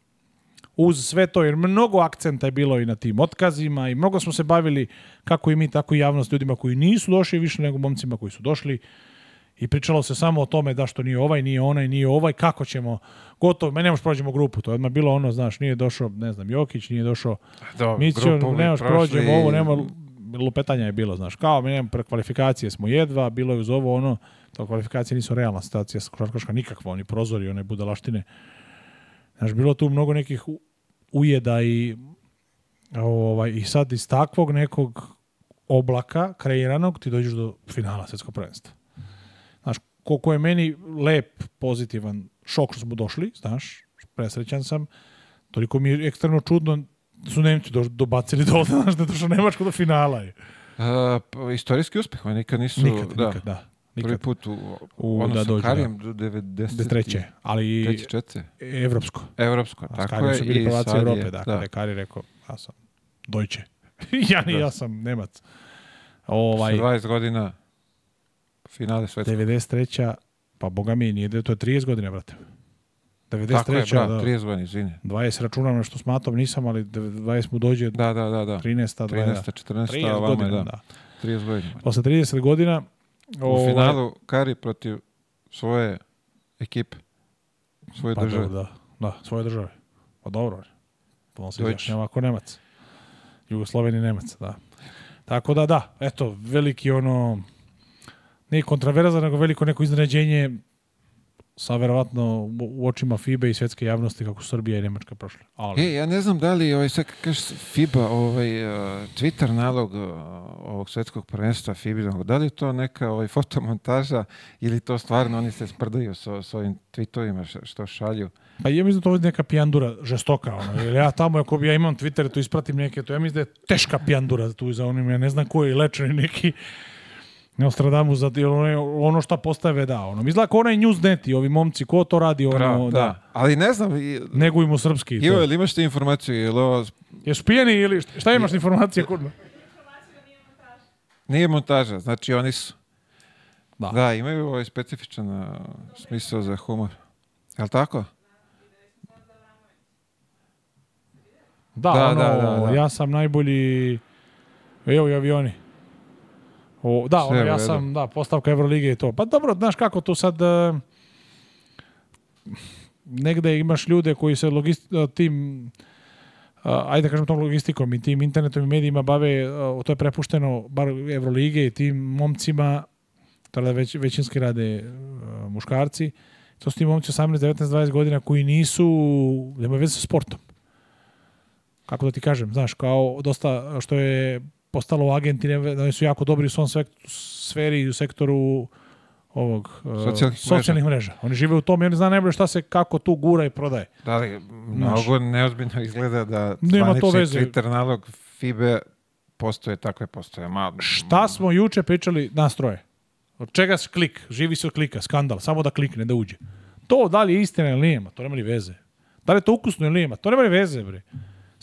Uz sve to, jer mnogo akcenta je bilo i na tim otkazima i mnogo smo se bavili kako i mi, tako i javnost ljudima koji nisu došli više nego momcima koji su došli i pričalo se samo o tome da što nije ovaj, nije onaj, nije ovaj, kako ćemo, gotovo, ne možeš prođemo grupu, to je odmah bilo ono, znaš, nije došao, ne znam, Jokić, nije došao Do, Micio, ne možeš prođemo ovo, nema, lupetanja je bilo, znaš, kao, mi nemamo prekvalifikacije, smo jedva, bilo je uz ovo ono, to kvalifikacije nisu realna situacija, košarkaška nikakva, oni prozori, one budalaštine. Znaš, bilo tu mnogo nekih ujeda i, ovaj, i sad iz takvog nekog oblaka kreiranog ti dođeš do finala svjetskog prvenstva koliko je meni lep, pozitivan šok što smo došli, znaš, presrećan sam, toliko mi je ekstremno čudno da su Nemci do, dobacili do ovdje, znaš, da je došao Nemačko do finala. Je. Uh, istorijski uspeh, oni nikad nisu... Nikad, da. nikad, da. Nikad. Prvi put u, u ono da, sa da. Karijem da. do 93. Ali treće, četvrte. Evropsko. Evropsko, a, tako je. Su bili i prvaci Evrope, da. dakle, je, dakle, da. da. Kari rekao, ja sam Dojče. ja, ni, da. ja sam Nemac. Ovaj, 20 godina finale svetskog. 93. Pa boga mi, nije da je to 30 godina, brate. 93. Tako je, bra, da, 30 godina, izvini. 20 računam što s matom nisam, ali 20 mu dođe da, da, da, da. 13. 13. 14. 30 vama, godina, da. da. 30 godina. Posle 30 godina... O, u ovaj, finalu Kari protiv svoje ekipe, svoje pa, države. Da, da, svoje države. Pa dobro, pa on se izjašnjava ako Nemac. Jugosloveni Nemac, da. Tako da, da, eto, veliki ono ne kontraverza, nego veliko neko iznenađenje sa verovatno u očima FIBA i svetske javnosti kako Srbija i Nemačka prošle. Ali... E, ja ne znam da li, ovaj, sad kaže FIBA, ovaj, eh, Twitter nalog eh, ovog svetskog prvenstva FIBA, da li to neka ovaj, fotomontaža ili to stvarno oni se sprdaju sa, sa ovim tweetovima što šalju? Pa ja mislim da to je neka pijandura žestoka. Ono, jer ja tamo, ako bi ja imam Twitter, to ispratim neke, to ja mislim da je teška pijandura tu za onim, ja ne znam ko je lečeni neki Nostradamus, zato ono, ono što postave da. Ono. Izgleda kao onaj Newsneti, ovi momci, ko to radi, da, ono, da. da. Ali ne znam... I, Negujmo srpski. Ivo, ili imaš ti informaciju? Ili ovo... Ješ pijeni ili šta imaš I... informacije, kurno? Nije montaža, znači oni su. Da. Da, imaju ovaj specifičan uh, smisao za humor. Jel' tako? Da, da, ono, da, da, da. ja sam najbolji... Evo i avioni. O, da, ono, ja sam, da, postavka Evrolige i to. Pa dobro, znaš kako tu sad... Uh, negde imaš ljude koji se logist, e, tim e, ajde da kažem tom logistikom i tim internetom i medijima bave, o to je prepušteno bar Evrolige i tim momcima tada već, većinski rade muškarci to su ti momci 18, 19, 20 godina koji nisu, nemaju veze sa sportom kako da ti kažem, znaš, kao dosta što je postalo u ne, oni da su jako dobri u svom sferi i u sektoru ovog socijalnih, e, socijalnih mreža. mreža. Oni žive u tom i oni znaju najbolje šta se kako tu gura i prodaje. Da li mnogo neozbiljno izgleda da Nema to veze. Twitter nalog FIBE postoje takve postoje. Ma, šta smo juče pričali nastroje? Od čega se klik? Živi se od klika, skandal, samo da klikne, da uđe. To da li je istina ili nema, to nema ni veze. Da li je to ukusno ili nema, to nema ni veze, bre.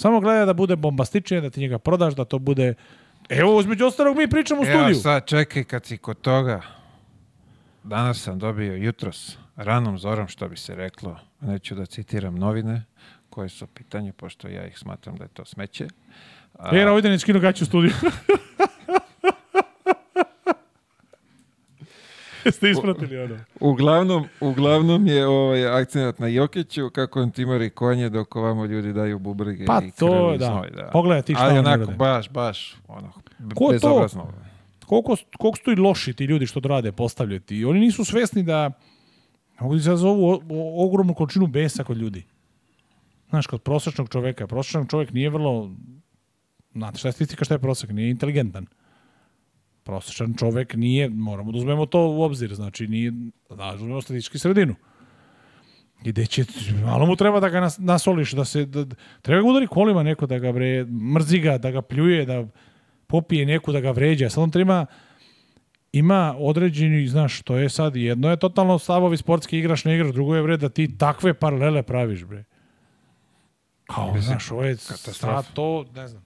Samo gleda da bude bombastičnije, da ti njega prodaš, da to bude... Evo, između ostalog mi pričamo u studiju. Evo sad, čekaj kad si kod toga. Danas sam dobio jutros, ranom zorom što bi se reklo, neću da citiram novine koje su pitanje, pošto ja ih smatram da je to smeće. A... Jer ovdje ne skinu gaću u studiju. Ste ispratili ono. Uglavnom, uglavnom je ovaj akcent na Jokiću kako on timari konje dok ovamo ljudi daju bubrige pa i to, da. Snoj, da. Pogledaj ti šta Ali onako, rade. baš, baš, ono, Ko bezobrazno. To? Koliko, koliko su tu loši ti ljudi što to rade postavljati i oni nisu svesni da oni zazovu ogromnu količinu besa kod ljudi. Znaš, kod prosečnog čoveka. Prosječnog čovek nije vrlo... Znate, šta je statistika, šta je prosek? Nije inteligentan prosječan čovek nije, moramo da uzmemo to u obzir, znači nije, da, da uzmemo statistički sredinu. I da će, malo mu treba da ga nas, nasoliš, da se, da, da treba ga udari kolima neko da ga bre, mrzi ga, da ga pljuje, da popije neku, da ga vređa. Sad on treba, ima određeni, znaš, to je sad jedno je totalno stavovi sportski igraš ne igraš, drugo je bre da ti takve paralele praviš bre. Kao, Mislim, znaš, ovo je to, ne znam.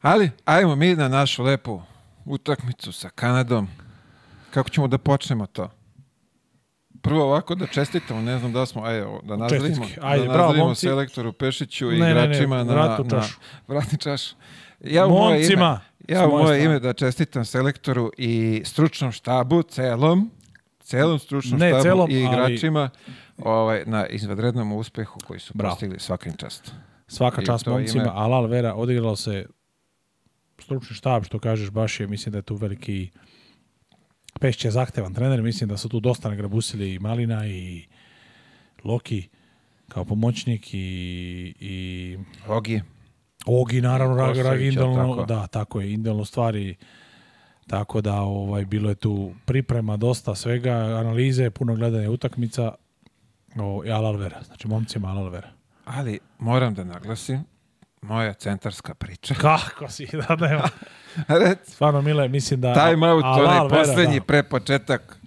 Ali, ajmo mi na našu lepu utakmicu sa Kanadom. Kako ćemo da počnemo to? Prvo ovako da čestitamo, ne znam da smo, ajde, da nazdravimo, da ajde, da nazdravimo selektoru Pešiću i ne, igračima ne, ne, na, čašu. na vratni čaš. Ja u moje ime, ja u moje ime da čestitam selektoru i stručnom štabu, celom, celom stručnom ne, štabu celom, i igračima ali... ovaj, na izvanrednom uspehu koji su Bravo. postigli svakim čast. Svaka čast momcima, ime... Alal Vera odigralo se stručni štab, što kažeš, baš je, mislim da je tu veliki Pešć zahtevan trener, mislim da su tu dosta nagrabusili i Malina i Loki kao pomoćnik i... i... Ogi. Ogi, naravno, Rag, Rag indialno, tako. da, tako je, indialno stvari, tako da ovaj bilo je tu priprema dosta svega, analize, puno gledanja utakmica o, i Alalvera, znači momcima Alalvera. Ali moram da naglasim moja centarska priča. Kako si, da nema. Stvarno, Mile, mislim da... Time out, onaj poslednji da. pre početak.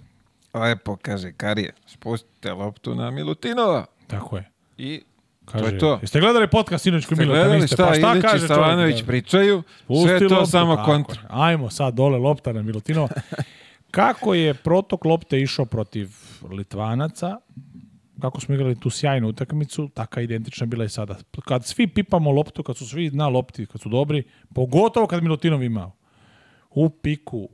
Lepo, kaže Karije, spustite loptu na Milutinova. Tako je. I Kaže, to je to. Jeste gledali podcast sinoć koji Miluta niste? Šta, pa šta Ilić kaže Stavanović čovjek? pričaju, Spusti sve to loptu, samo kontra. Ajmo sad dole lopta na Milutinova. Kako je protok lopte išao protiv Litvanaca, kako smo igrali tu sjajnu utakmicu, taka identična bila i sada. Kad svi pipamo loptu, kad su svi na lopti, kad su dobri, pogotovo kad Milutinov imao, u piku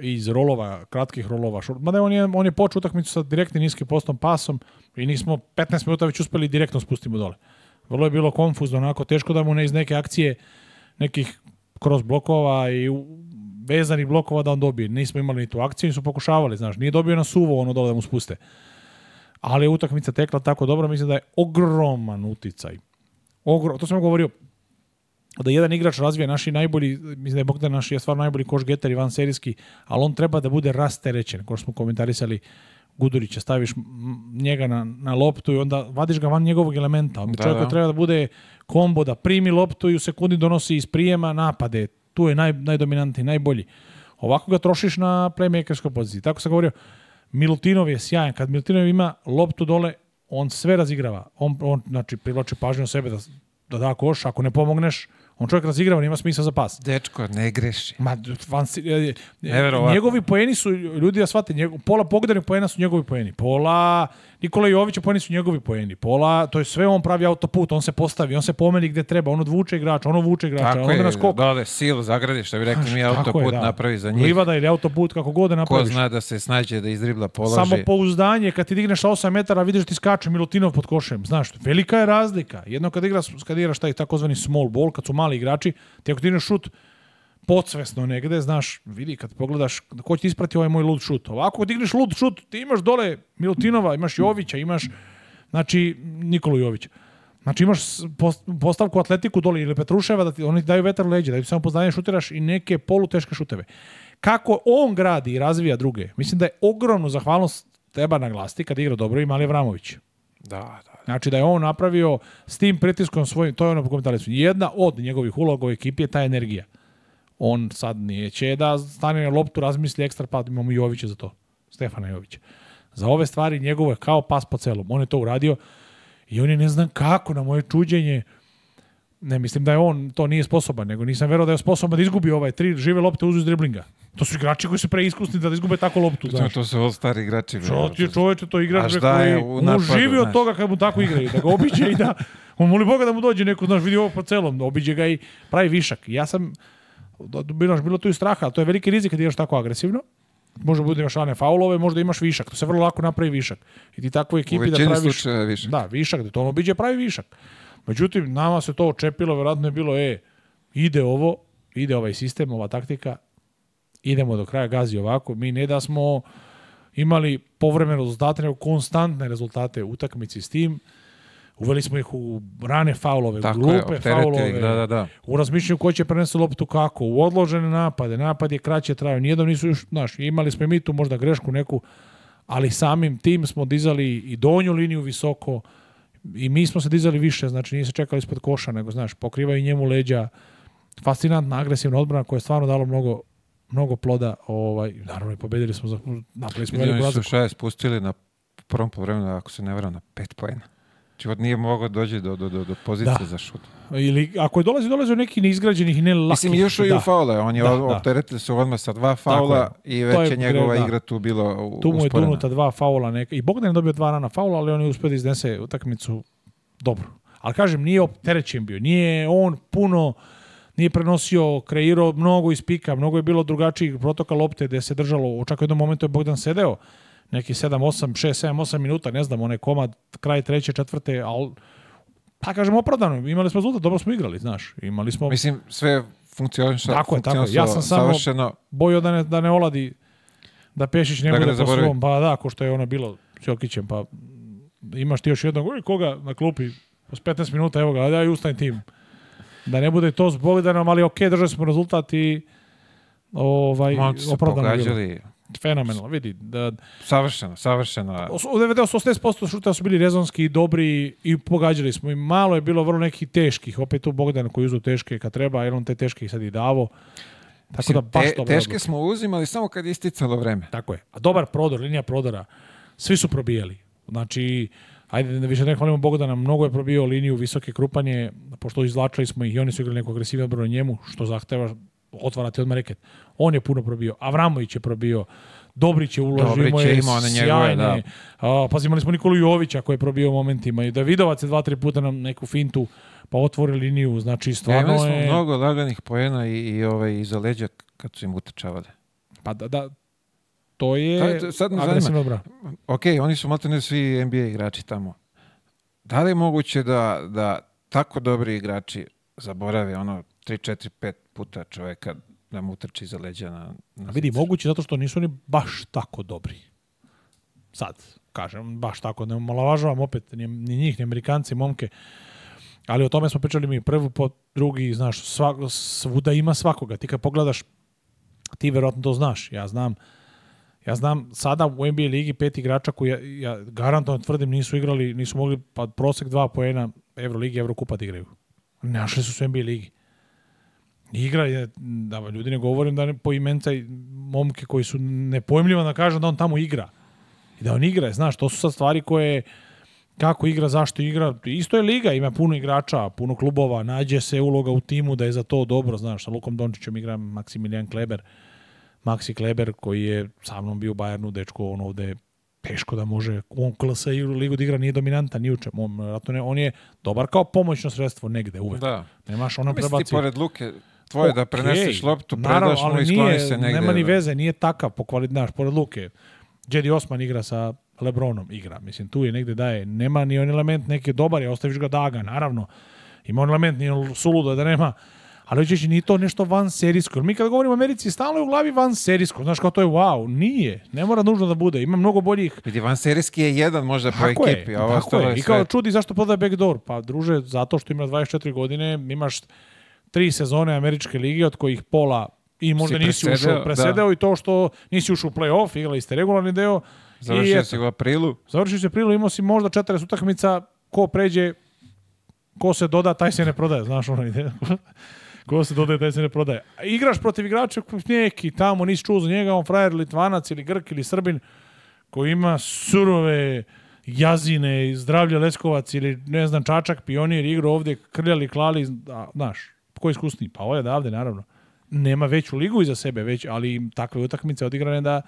iz rolova, kratkih rolova. Mada on je, on je počeo utakmicu sa direktnim niskim postom pasom i nismo 15 minuta već uspeli direktno spustimo dole. Vrlo je bilo konfuzno, onako teško da mu ne iz neke akcije nekih kroz blokova i vezanih blokova da on dobije. Nismo imali ni tu akciju, nisu pokušavali, znaš. Nije dobio na suvo ono dole da mu spuste ali je utakmica tekla tako dobro, mislim da je ogroman uticaj. Ogro, to sam govorio, da jedan igrač razvije naši najbolji, mislim da je Bogdan naš je stvarno najbolji koš geter i van serijski, ali on treba da bude rasterećen, kao što smo komentarisali Gudurića, staviš njega na, na loptu i onda vadiš ga van njegovog elementa. Da, čovjek da. treba da bude kombo, da primi loptu i u sekundi donosi iz prijema napade. Tu je naj, najdominantniji, najbolji. Ovako ga trošiš na playmakerskoj poziciji. Tako sam govorio, Milutinov je sjajan. Kad Milutinov ima loptu dole, on sve razigrava. On, on znači, privlači pažnju na sebe da, da da koš. Ako ne pomogneš, on čovjek razigrava, nema smisla za pas. Dečko, ne greši. Ma, van, e, Neverovatno. njegovi poeni su, ljudi da shvate, njegov, pola pogodanih poena su njegovi poeni. Pola Nikola Jović u poeni su njegovi poeni. Pola, to je sve on pravi autoput, on se postavi, on se pomeni gde treba, on odvuče igrača, on odvuče igrača, tako on je, nas kopa. Dole silu zagradi, što bi rekli mi autoput je, da. napravi za njih. Livada ili autoput kako god da napraviš. Ko zna da se snađe da izdribla polaže. Samo pouzdanje kad ti digneš 8 metara, vidiš da ti skače Milutinov pod košem, znaš, velika je razlika. Jedno kad igraš kad igraš taj takozvani small ball, kad su mali igrači, ti ako digneš šut podsvesno negde, znaš, vidi kad pogledaš ko će isprati ovaj moj lud šut. Ovako digneš lud šut, ti imaš dole Milutinova, imaš Jovića, imaš znači Nikolu Jovića. Znači imaš postavku atletiku dole ili Petruševa da ti, oni ti daju vetar leđa, da samo poznanje šutiraš i neke poluteške šuteve. Kako on gradi i razvija druge, mislim da je ogromnu zahvalnost treba naglasiti kad igra dobro i Mali Vramović. Da, da, da. Znači da je on napravio s tim pritiskom svojim, to je ono po komentaricu, jedna od njegovih uloga u ekipi je ta energija on sad neće da stane na loptu, razmisli ekstra pad, imamo Jovića za to, Stefana Jovića. Za ove stvari njegovo je kao pas po celom, on je to uradio i on je ne znam kako, na moje čuđenje, ne mislim da je on to nije sposoban, nego nisam verovao da je sposoban da izgubi ovaj tri žive lopte uz driblinga. To su igrači koji su preiskusni da izgube tako loptu, to, znaš. To su ovo stari igrači. Čo ti čoveče, to igrač koji uživi od toga kad mu tako igraju, da ga obiđe i da... On moli Boga da mu dođe neko, znaš, vidi ovo po celom, da obiđe ga i pravi višak. Ja sam Da, da, bilo, bilo tu i straha, ali to je veliki rizik kad ideš tako agresivno. Možda bude imaš rane faulove, možda imaš višak. To se vrlo lako napravi višak. I ti takvoj ekipi da praviš... višak. Da, višak, da to ono biđe pravi višak. Međutim, nama se to očepilo, verovatno je bilo, e, ide ovo, ide ovaj sistem, ova taktika, idemo do kraja, gazi ovako. Mi ne da smo imali povremene rezultate, nego konstantne rezultate u utakmici s tim. Uveli smo ih u rane faulove, Tako u glupe je, faulove, da, da, da. u razmišljanju ko će prenesti loptu kako, u odložene napade, napad je kraće trajao, nijedom nisu još, znaš, imali smo i mi tu možda grešku neku, ali samim tim smo dizali i donju liniju visoko i mi smo se dizali više, znači nije se čekali ispod koša, nego, znaš, pokrivaju njemu leđa, fascinantna agresivna odbrana koja je stvarno dalo mnogo mnogo ploda, ovaj, naravno i pobedili smo, napravili smo veliku razliku. su šest pustili na prvom povremenu, ako se ne varam, na pet pojena. Čivot nije mogao dođe do, do, do, do pozicije da. za šut. Ili ako je dolazi, dolazi u neki neizgrađenih, ne lakih. Mislim, još i da. u faule. On je da, da. opteretio se odmah sa dva faula i već je njegova da. igra tu bilo usporena. Tu mu je dunuta dva faula. Neka. I Bogdan je dobio dva rana faula, ali on je uspio da iznese utakmicu dobro. Ali kažem, nije opterećen bio. Nije on puno nije prenosio, kreirao mnogo iz pika, mnogo je bilo drugačijih protoka lopte gde se držalo, čak u jednom momentu je Bogdan sedeo, neki 7, 8, 6, 7, 8 minuta, ne znam, onaj komad, kraj treće, četvrte, ali pa kažem opravdano, imali smo rezultat, dobro smo igrali, znaš. Imali smo Mislim sve funkcioniše. Tako je, tako. Ja sam samo savršeno... bojio da ne da ne oladi da Pešić ne da bude po svom, pa da, ako što je ono bilo Ćokićem, pa imaš ti još jednog, uj, koga na klupi, s 15 minuta, evo ga, daj ustani tim. Da ne bude to zbog da nam, ali ok, držali smo rezultat i ovaj, opravdano bilo. Fenomenalno, vidi. Da, savršeno, savršeno. Od 80% šuta su bili rezonski i dobri i pogađali smo. I malo je bilo vrlo nekih teških. Opet tu Bogdan koji uzu teške kad treba, jer on te teške sad i davo. Tako Mislim, da baš te, Teške odluka. smo uzimali samo kad je isticalo vreme. Tako je. A dobar prodor, linija prodora. Svi su probijali. Znači, ajde da više ne hvalimo Bogdana, mnogo je probio liniju visoke krupanje, pošto izlačali smo ih i oni su igrali neko agresivno odbrano njemu, što zahteva otvarate odmah reket. On je puno probio, Avramović je probio, Dobrić je uložio, Dobrić je imao na njegove, da. A, pa imali smo Nikolu Jovića koji je probio momentima i Davidovac je dva, tri puta nam neku fintu pa otvori liniju, znači stvarno je... imali smo je... mnogo laganih poena i, i ove, ovaj, iza leđa kad su im utrčavali. Pa da, da to je... Ta, da, sad me zanima, bra. ok, oni su maltene svi NBA igrači tamo. Da li je moguće da, da tako dobri igrači zaborave ono 3, 4, 5 puta čoveka da mu utrči za leđa na, na Vidi, zicar. moguće zato što nisu oni baš tako dobri. Sad, kažem, baš tako. Ne malovažavam opet ni, ni njih, ni Amerikanci, momke. Ali o tome smo pričali mi prvi po drugi, znaš, svak, svuda ima svakoga. Ti kad pogledaš, ti verovatno to znaš. Ja znam, ja znam sada u NBA ligi pet igrača koji ja, ja garantovno tvrdim nisu igrali, nisu mogli pa prosek dva poena Euroligi, Evrokupa da igraju. Našli su se u NBA ligi igra je, da ljudi ne govorim da ne po imenca i momke koji su nepojmljiva da kažu da on tamo igra. I da on igra, znaš, to su sad stvari koje kako igra, zašto igra. Isto je liga, ima puno igrača, puno klubova, nađe se uloga u timu da je za to dobro, znaš, sa Lukom Dončićem igra Maksimilijan Kleber, Maxi Kleber koji je sa mnom bio u Bayernu, dečko, on ovde teško da može, on klasa i ligu da igra nije dominanta, ni u čemu, on, ne, on je dobar kao pomoćno sredstvo negde uvek. Da. Nemaš ono prebacio. pored Luke, tvoje okay. da preneseš loptu, Naravno, predaš mu i skloniš se negde. Nema ni da. veze, nije takav po kvalitetu, znaš, pored Luke. Jedi Osman igra sa Lebronom, igra. Mislim, tu je negde daje. Nema ni on element neke dobar, je, ostaviš ga daga, naravno. Ima on element, nije suludo da nema. Ali hoćeš ni to nešto van serijsko. mi kad govorimo o Americi, stalno je u glavi van serijsko. Znaš kao to je wow, nije. Ne mora nužno da bude. Ima mnogo boljih. Vidi, van serijski je jedan možda po je, ekipi. Ovo tako je. I kao sve... čudi zašto prodaje backdoor. Pa druže, zato što ima 24 godine, imaš tri sezone američke lige od kojih pola i možda si nisi ušao, da. presedeo da. i to što nisi ušao u play-off, igrali ste regularni deo. Završio i si u aprilu. Završio si u aprilu, imao si možda 40 utakmica, ko pređe, ko se doda, taj se ne prodaje, znaš ono ide. ko se dodaje, taj se ne prodaje. Igraš protiv igrača koji neki tamo, nisi čuo za njega, on frajer Litvanac ili Grk ili Srbin, koji ima surove jazine, i zdravlje Leskovac ili ne znam Čačak, pionir, igru ovde, krljali, klali, znaš, ko je iskusniji? Pa ovaj odavde, naravno. Nema veću ligu iza sebe, već, ali takve utakmice odigrane da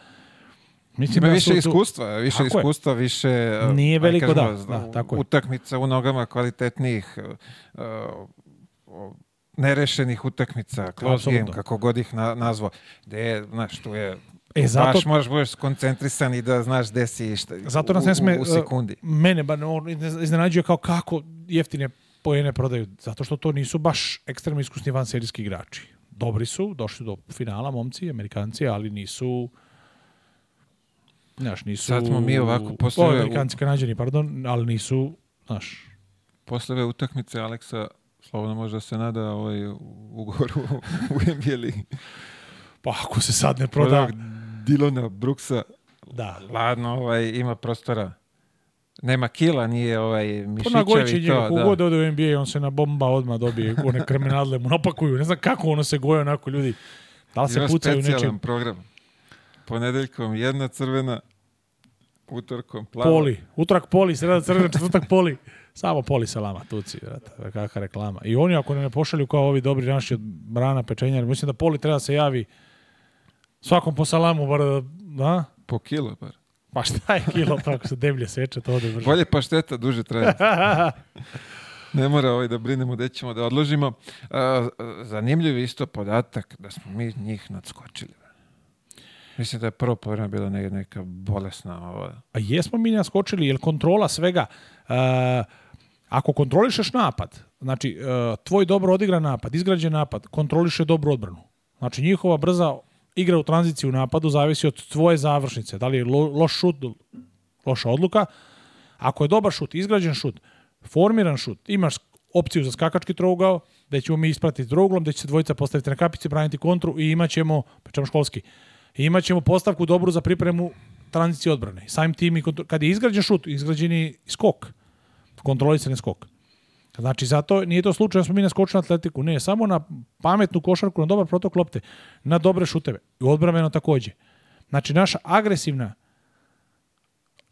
Mislim Ima da više da su, iskustva, više tako iskustva, je. više Nije veliko da, kažemo, da, da, tako utakmica u nogama kvalitetnijih uh, nerešenih utakmica, close game, kako god ih na, nazvao. Gde je, znaš, tu je E, zato... Baš možeš budeš skoncentrisan i da znaš gde si i šta. Zato nas ne sme... U, u e, sekundi. Mene ba, no, iznenađuje kao kako jeftine poene prodaju, zato što to nisu baš ekstremno iskusni van serijski igrači. Dobri su, došli do finala momci, amerikanci, ali nisu znaš, nisu... Sad smo mi ovako posle... O, amerikanci, kanadjani, pardon, ali nisu, znaš... Posle ove utakmice Aleksa slobodno može da se nada ovaj ugovor u, u NBA Pa ako se sad ne proda... Dilona Brooksa, da. ladno, ovaj, ima prostora nema kila, nije ovaj pa mišićevi to. Pa god ode u NBA, on se na bomba odmah dobije, one kriminale mu napakuju. Ne znam kako ono se goje onako ljudi. Da li se pucaju nečim? specijalan program. Ponedeljkom jedna crvena, utorkom plava. Poli. Utorak poli, sreda crvena, četvrtak poli. Samo poli salama, tuci, vrata, kakva reklama. I oni ako ne pošalju kao ovi dobri naši od brana pečenja, mislim da poli treba da se javi svakom po salamu, bar da... da? Po kilo, bar. Pa šta je kilo pa tako se deblje seče, to ode brže. Bolje pa pašteta, duže traje. ne mora ovaj da brinemo gde ćemo da odložimo. Zanimljiv je isto podatak da smo mi njih nadskočili. Mislim da je prvo povreme bila neka bolesna ova. A jesmo mi naskočili, jer kontrola svega, uh, ako kontrolišeš napad, znači tvoj dobro odigran napad, izgrađen napad, kontroliše dobru odbranu. Znači njihova brza igra u tranziciji u napadu zavisi od tvoje završnice. Da li je lo, loš šut, loša odluka. Ako je dobar šut, izgrađen šut, formiran šut, imaš opciju za skakački trougao, da ćemo mi ispratiti trouglom, da će se dvojica postaviti na kapici, braniti kontru i imat ćemo, pričamo školski, imat ćemo postavku dobru za pripremu tranzicije odbrane. Samim tim, kad je izgrađen šut, izgrađeni skok, kontrolisani skok. Znači, zato nije to slučaj da smo mi naskočili na atletiku. Ne, samo na pametnu košarku, na dobar protok lopte, na dobre šuteve. I odbrameno takođe. Znači, naša agresivna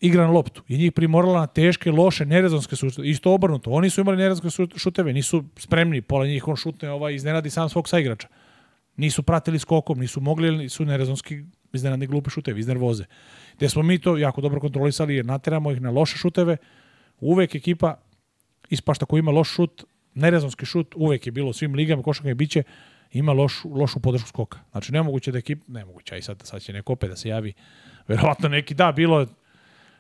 igra na loptu je njih primorala na teške, loše, nerezonske šuteve. Isto obrnuto. Oni su imali nerezonske šuteve, nisu spremni. Pola njih on šutne, ovaj, iznenadi sam svog saigrača. Nisu pratili skokom, nisu mogli, su nerezonski iznenadni glupi šuteve, iz nervoze. Gde smo mi to jako dobro kontrolisali jer nateramo ih na loše šuteve. Uvek ekipa ispašta koji ima loš šut, nerezonski šut, uvek je bilo svim ligama, košarka je biće, ima loš, lošu podršku skoka. Znači, nemoguće da ekip, nemoguće, i sad, sad će neko opet da se javi, verovatno neki, da, bilo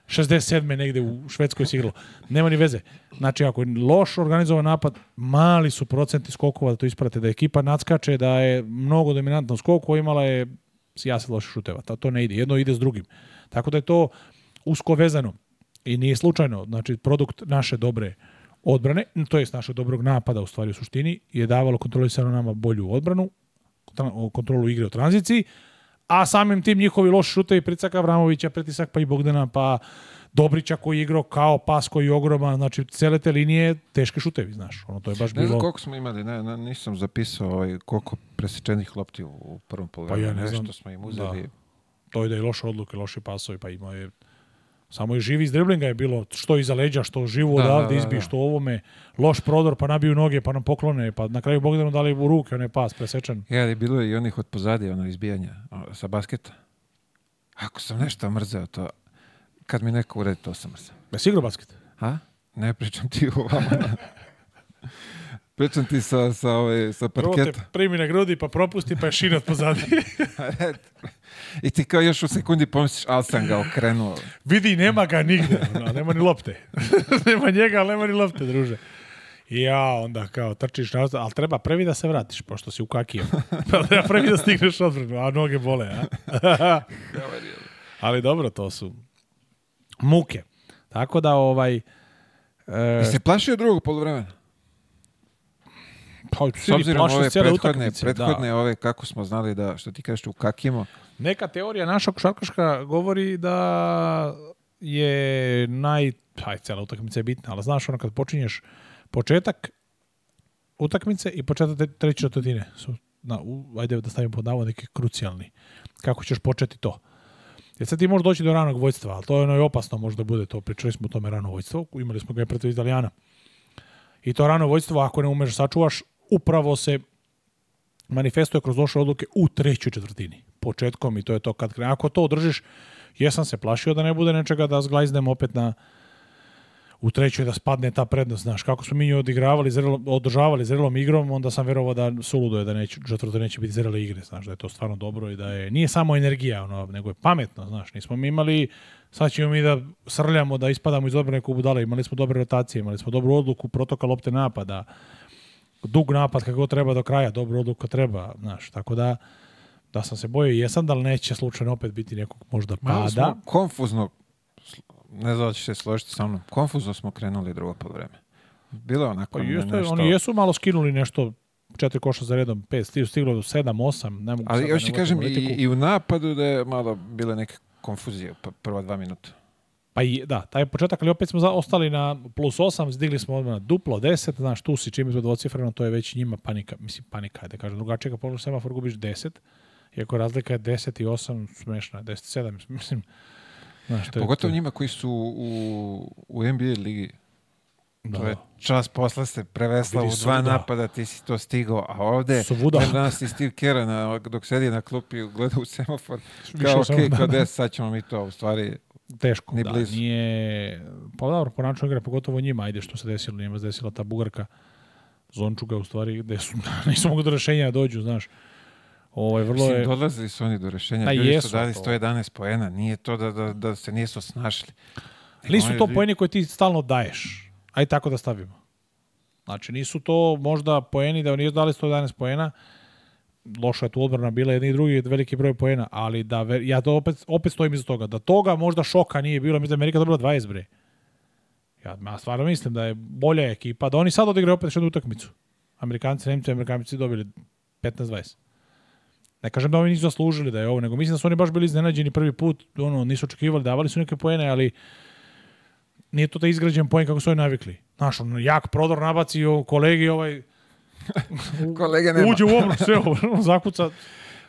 67. negde u Švedskoj se igralo. Nema ni veze. Znači, ako je loš organizovan napad, mali su procenti skokova da to isprate, da ekipa nadskače, da je mnogo dominantno u imala je sjase loše šuteva. To, to ne ide. Jedno ide s drugim. Tako da je to usko vezano. I nije slučajno. Znači, produkt naše dobre odbrane, to jest našeg dobrog napada u stvari u suštini, je davalo kontrolisano nama bolju odbranu, kontrolu igre u tranziciji, a samim tim njihovi loši šute i pricak Avramovića, pritisak pa i Bogdana, pa Dobrića koji je igrao kao pas koji je ogroman, znači cele te linije teške šutevi, znaš. Ono to je baš ne bilo. Ne znam koliko smo imali, ne, ne nisam zapisao ovaj koliko presečenih lopti u, prvom poluvremenu. Pa ja ne znam. Nešto smo im da. uzeli. Da. To je da je loše odluke, loši pasovi, pa imao je Samo je živi iz driblinga je bilo što iza leđa, što živo da, odavde da, da, izbi, da. što ovome loš prodor, pa nabiju noge, pa nam poklone, pa na kraju Bogdanu dali u ruke onaj pas presečan. Ja, je bilo i onih od pozadi, ono izbijanja sa basketa. Ako sam nešto mrzeo to, kad mi neko uredi, to sam mrzeo. Jesi igrao basket? Ha? Ne pričam ti o vama. pričam ti sa, sa, ove, sa parketa. Prvo te primi na grudi, pa propusti, pa je šinat pozadi. I ti kao još u sekundi pomisliš, ali sam ga okrenuo. Vidi, nema ga nigde, no, nema ni lopte. nema njega, ali nema ni lopte, druže. I ja onda kao trčiš na ali treba prvi da se vratiš, pošto si ukakio. Pa treba prvi da stigneš odbranu, a noge bole, a? ali dobro, to su muke. Tako da ovaj... E... se plašio drugog polovremena? Pa, s obzirom ove prethodne, da. prethodne da. ove, kako smo znali da, što ti kažeš, ukakimo. Neka teorija naša košarkaška govori da je naj... Aj, cijela utakmica je bitna, ali znaš ono kad počinješ početak utakmice i početak treće četvrtine su, na, u, ajde da stavim pod navodnike, krucijalni. Kako ćeš početi to? Jer sad ti možeš doći do ranog vojstva, ali to je ono i opasno možda bude to. Pričali smo o tome rano vojstvo, imali smo ga i protiv Italijana. I to rano vojstvo, ako ne umeš sačuvaš, upravo se manifestuje kroz loše odluke u trećoj četvrtini. Početkom i to je to kad krene. Ako to održiš, jesam se plašio da ne bude nečega da zglajzdem opet na u trećoj da spadne ta prednost, znaš, kako smo mi nju odigravali, zrelo, održavali zrelom igrom, onda sam verovao da suludo je da neće, četvrto neće biti zrele igre, znaš, da je to stvarno dobro i da je, nije samo energija, ono, nego je pametno, znaš, nismo mi imali, sad ćemo mi da srljamo, da ispadamo iz odbrane kubudala, imali smo dobre rotacije, imali smo dobru odluku, protoka lopte napada, dug napad kako treba do kraja, dobro odluka treba, znaš, tako da da sam se bojio jesam, da li neće slučajno opet biti nekog možda pada. Smo konfuzno, ne znam da će se složiti sa mnom, konfuzno smo krenuli drugo po vreme. Bilo je onako pa jeste, nešto... Oni jesu malo skinuli nešto četiri koša za redom, pet, stiglo do sedam, osam, ne mogu Ali da još ti kažem, i, i, u napadu da je malo bile neke konfuzije, prva dva minuta. Pa i, da, taj početak, ali opet smo ostali na plus 8, zdigli smo odmah na duplo 10, znaš, tu si čim je to dvocifreno, to je već njima panika, mislim panika, da kažem, drugačije kad pogledaš semafor gubiš 10, iako razlika je 10 i 8, smešna, 10 i 7, mislim, znaš, to je... Pogotovo to... njima koji su u, u NBA ligi, da. To je čas posle se prevesla u dva da. napada, ti si to stigao, a ovde danas i Steve Kerr dok sedi na klupi i gleda u semafor, kao ok, kao 10, da, da. sad ćemo mi to, u stvari teško, ni da, blizu. nije, pa dobro, da, ponačno igra, pogotovo njima, ajde što se desilo, njima se desila ta bugarka Zončuga, u stvari, gde su, nisu mogu do rešenja da dođu, znaš. Ovaj vrlo Mislim, je dolazili su oni do rešenja, da, pa bili su dali 111 poena, nije to da, da, da se nisu snašli. Ali su to li... poeni koje ti stalno daješ. Aj tako da stavimo. Znači nisu to možda poeni da oni dali 111 poena, loša je tu odbrana bila jedni i drugi, veliki broj poena, ali da, ja to opet, opet stojim iz toga, da toga možda šoka nije bilo, mislim da je Amerika dobila 20 bre. Ja, ja stvarno mislim da je bolja ekipa, da oni sad odigraju opet jednu utakmicu. Amerikanci, Nemci, Amerikanci dobili 15-20. Ne kažem da oni nisu zaslužili da je ovo, nego mislim da su oni baš bili iznenađeni prvi put, ono, nisu očekivali, davali su neke poene, ali nije to da izgrađen poen kako su oni navikli. Znaš, on jak prodor nabaci kolegi ovaj kolege nema. Uđe u ovno, sve ovno, zakuca.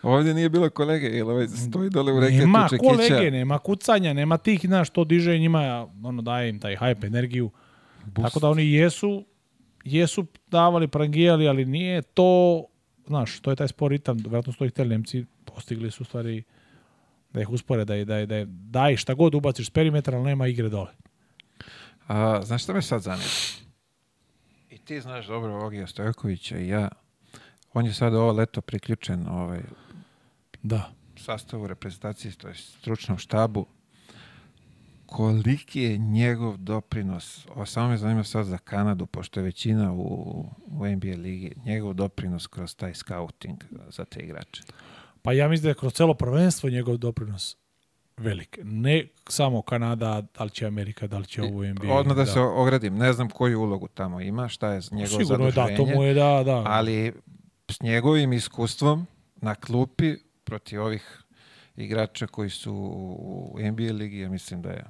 Ovdje nije bilo kolege, jel ovaj stoji dole u reketu Nema čekića. kolege, nema kucanja, nema tih, znaš, to diže njima, ono daje im taj hype, energiju. Boost. Tako da oni jesu, jesu davali, prangijali, ali nije to, znaš, to je taj spor ritam, vjerojatno stoji htjeli Nemci, postigli su stvari da ih uspore, da, je, da, je, da, je, šta god ubaciš s perimetra, ali nema igre dole. A, znaš šta me sad zanima? ti znaš dobro Ogija Stojkovića i ja. On je sad ovo leto priključen ovaj, da. sastavu reprezentacije, to je stručnom štabu. Koliki je njegov doprinos, ovo samo me zanima sad za Kanadu, pošto je većina u, u NBA ligi, njegov doprinos kroz taj scouting za te igrače? Pa ja mislim da je kroz celo prvenstvo njegov doprinos velik. Ne samo Kanada, da li će Amerika, da li će ovo NBA. Odmah da, da, se ogradim, ne znam koju ulogu tamo ima, šta je njegovo pa Sigurno je da, to mu je da, da. Ali s njegovim iskustvom na klupi protiv ovih igrača koji su u NBA ligi, ja mislim da je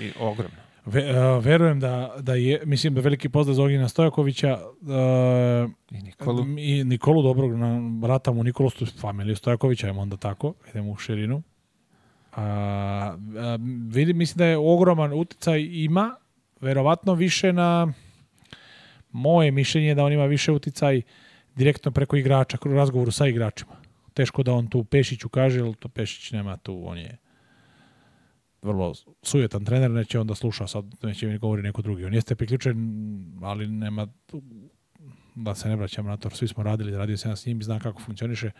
i ogromno. Ve, uh, verujem da, da je, mislim da veliki pozdrav za Ognjena Stojakovića uh, i Nikolu, i Nikolu dobrog, na, brata mu Nikolu Stojakovića, ajmo onda tako, idemo u širinu. A, a, vidi, mislim da je ogroman uticaj ima, verovatno više na moje mišljenje da on ima više uticaj direktno preko igrača, kroz razgovoru sa igračima. Teško da on tu Pešiću kaže, ali to Pešić nema tu, on je vrlo sujetan trener, neće onda sluša, sad neće mi govori neko drugi. On jeste priključen, ali nema, da se ne vraćam na to, svi smo radili, radio sam s njim zna kako funkcioniše,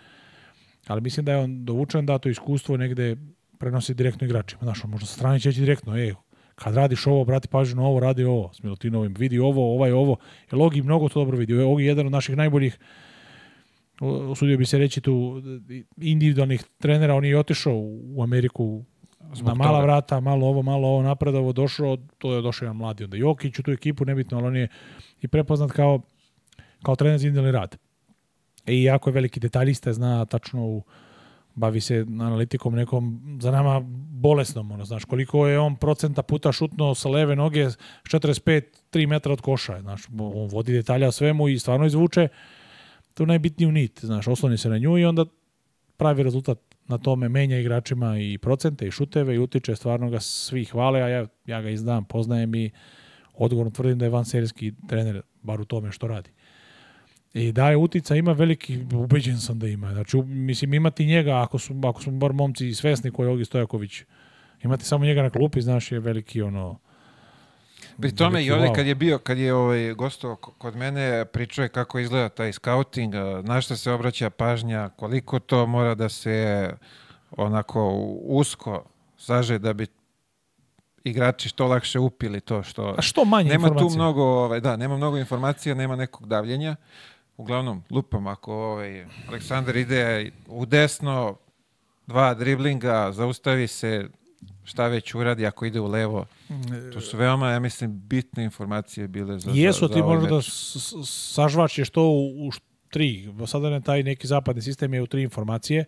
ali mislim da je on dovučen da to iskustvo negde prenosi direktno igračima. Znaš, možda sa strane će direktno, ej, kad radiš ovo, brati pažnju na ovo, radi ovo, s Milutinovim, vidi ovo, ovaj ovo. Jer Logi mnogo to dobro vidi. Ovo je jedan od naših najboljih, usudio bi se reći tu, individualnih trenera. On je otišao u Ameriku Zbog na mala toga. vrata, malo ovo, malo ovo, napredovo došao, to je došao jedan mladi onda Jokić u tu ekipu, nebitno, ali on je i prepoznat kao, kao trener za individualni rad. E, I jako je veliki detaljista, zna tačno u bavi se analitikom nekom za nama bolesnom, ono, znaš, koliko je on procenta puta šutno sa leve noge 45, 3 metra od koša, znaš, on vodi detalja o svemu i stvarno izvuče tu najbitniju nit, znaš, osloni se na nju i onda pravi rezultat na tome, menja igračima i procente i šuteve i utiče, stvarno ga svi hvale, a ja, ja ga izdam, poznajem i odgovorno tvrdim da je van serijski trener, bar u tome što radi. I je utica, ima veliki, ubeđen sam da ima. Znači, mislim, imati njega, ako su, ako su bar momci svesni koji je Ogi Stojaković, imati samo njega na klupi, znaš, je veliki ono... Pri tome i ovdje kad je bio, kad je ovaj gostao kod mene, pričao je kako izgleda taj scouting, na što se obraća pažnja, koliko to mora da se onako usko saže da bi igrači što lakše upili to što... A što manje nema informacija? tu mnogo, ovaj, da, nema mnogo informacija, nema nekog davljenja uglavnom lupam ako ovaj, Aleksandar ide u desno, dva driblinga, zaustavi se, šta već uradi ako ide u levo. To su veoma, ja mislim, bitne informacije bile za Jesu za, ti ovaj možda sažvači što u, u tri. Sada da ne taj neki zapadni sistem je u tri informacije.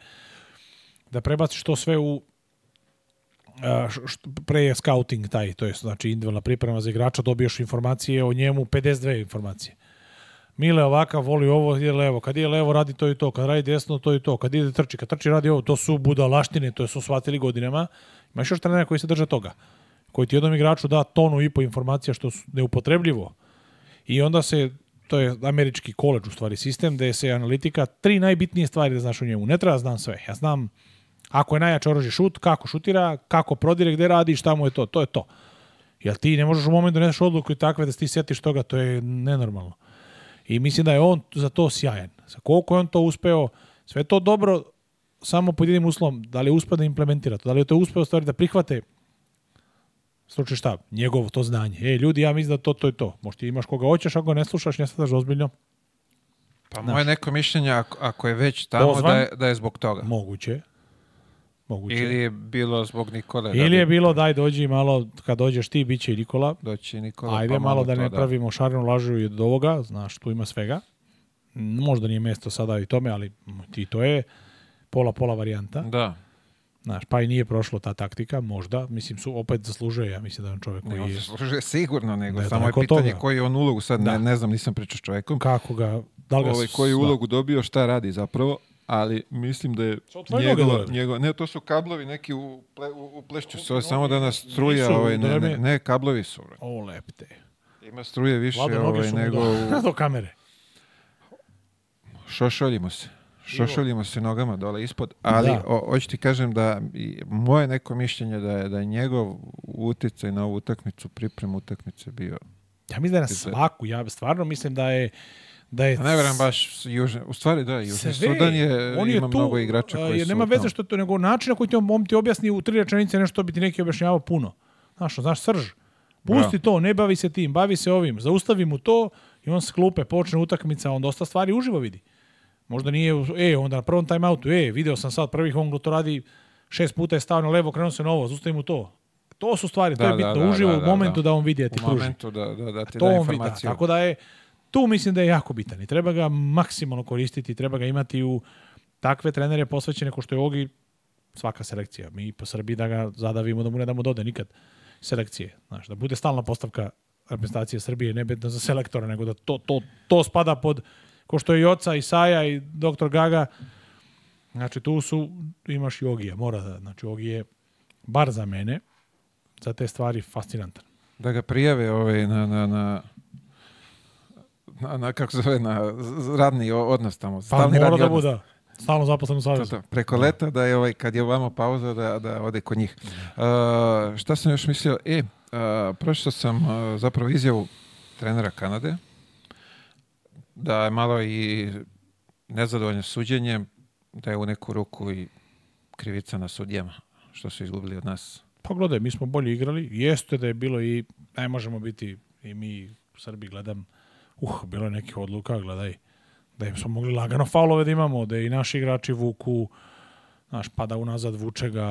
Da prebaciš to sve u što, pre je scouting taj, to je znači individualna priprema za igrača, dobiješ informacije o njemu, 52 informacije. Mm Mile ovaka voli ovo, je levo. Kad je levo, radi to i to. Kad radi desno, to i to. Kad ide trči, kad trči, radi ovo. To su budalaštine, to su shvatili godinama. Imaš još trenera koji se drže toga. Koji ti jednom igraču da tonu i po informacija što su neupotrebljivo. I onda se, to je američki koleđ u stvari sistem, gde se analitika, tri najbitnije stvari da znaš u njemu. Ne treba da znam sve. Ja znam ako je najjače oružje šut, kako šutira, kako prodire, gde radi, šta mu je to. To je to. Jel ti ne možeš u momentu da odluku i takve da se ti setiš toga, to je nenormalno. I mislim da je on za to sjajan. Za koliko je on to uspeo, sve to dobro, samo pod jednim uslovom, da li je uspio da implementira to, da li je to uspeo stvari da prihvate stručni štab, njegovo to znanje. E, ljudi, ja mislim da to, to je to. Možda imaš koga hoćeš, ako ga ne slušaš, ne sadaš ozbiljno. Pa moje neko mišljenje, ako, ako je već tamo, Dozvan, da, je, da je zbog toga. Moguće, moguće. Ili je bilo zbog Nikole. Da Ili je bilo daj dođi malo, kad dođeš ti, bit će i Nikola. Doći Nikola. Ajde pa malo da ne to, da. pravimo da. šarenu lažu i od ovoga, znaš, tu ima svega. Možda nije mesto sada i tome, ali ti to je pola-pola varijanta. Da. Znaš, pa i nije prošlo ta taktika, možda. Mislim, su, opet zaslužuje, ja mislim da je on čovjek koji ne, zaslužuje sigurno, nego da, samo je pitanje koji je on ulogu sad, da. ne, ne znam, nisam pričao s čovekom. Kako ga, da li ga... Ovaj, koju ulogu dobio, šta radi zapravo, ali mislim da je njegova, njegova, ne, to su kablovi neki u, ple, u, u plešću, so, samo da nas struja, nisu, ovaj, ne, ne, ne, kablovi su. Bro. O, lepte. Ima struje više Vlado, ovaj, nego... Do, do kamere. Šošoljimo se. Šošoljimo se nogama dole ispod, ali da. o, hoću ti kažem da moje neko mišljenje da je, da je njegov uticaj na ovu utakmicu, pripremu utakmice bio... Ja mislim da je na svaku, ja stvarno mislim da je da je... Ne verujem baš Južan, u stvari da, Južni Sudan je, on je ima tu, mnogo igrača koji jer su nema veze što to, nego način na koji ti on ti objasni u tri rečenice nešto bi ti neki objašnjavao puno. Znaš, znaš srž. Pusti Bra. Da. to, ne bavi se tim, bavi se ovim, zaustavi mu to i on klupe, počne utakmica, on dosta stvari uživo vidi. Možda nije, e, onda na prvom timeoutu, e, video sam sad prvih, on to radi šest puta je stavio levo, krenuo se novo, zaustavi mu to. To su stvari, da, to je da, bitno, da, da uživo da, u momentu da, on vidi, da ti pruži. U momentu da, da, da ti da informaciju. Tako da je, Tu mislim da je jako bitan i treba ga maksimalno koristiti, treba ga imati u takve trenere posvećene ko što je Ogi svaka selekcija. Mi po Srbiji da ga zadavimo, da mu ne damo dode nikad selekcije. Znaš, da bude stalna postavka reprezentacije Srbije, ne za selektora, nego da to, to, to spada pod ko što je i oca i Saja i doktor Gaga. Znači tu su, imaš i Ogija, mora da, znači Ogije, bar za mene, za te stvari fascinantan. Da ga prijave ove ovaj, na, na, na na, na kako se zove, na radni odnos tamo. Pa stalni pa mora da bude, stalno zaposlen u savjezu. To, Preko da. leta da je, ovaj, kad je ovamo pauza, da, da ode kod njih. Uh, šta sam još mislio? E, uh, pročitao sam uh, zapravo izjavu trenera Kanade, da je malo i nezadovoljno suđenje, da je u neku ruku i krivica na sudijama, što su izgubili od nas. Pa gledaj, mi smo bolje igrali, jeste da je bilo i, ne možemo biti i mi u Srbiji gledam, uh, bilo je nekih odluka, gledaj, da im smo mogli lagano faulove da imamo, da i naši igrači vuku, znaš, pada unazad, vuče ga,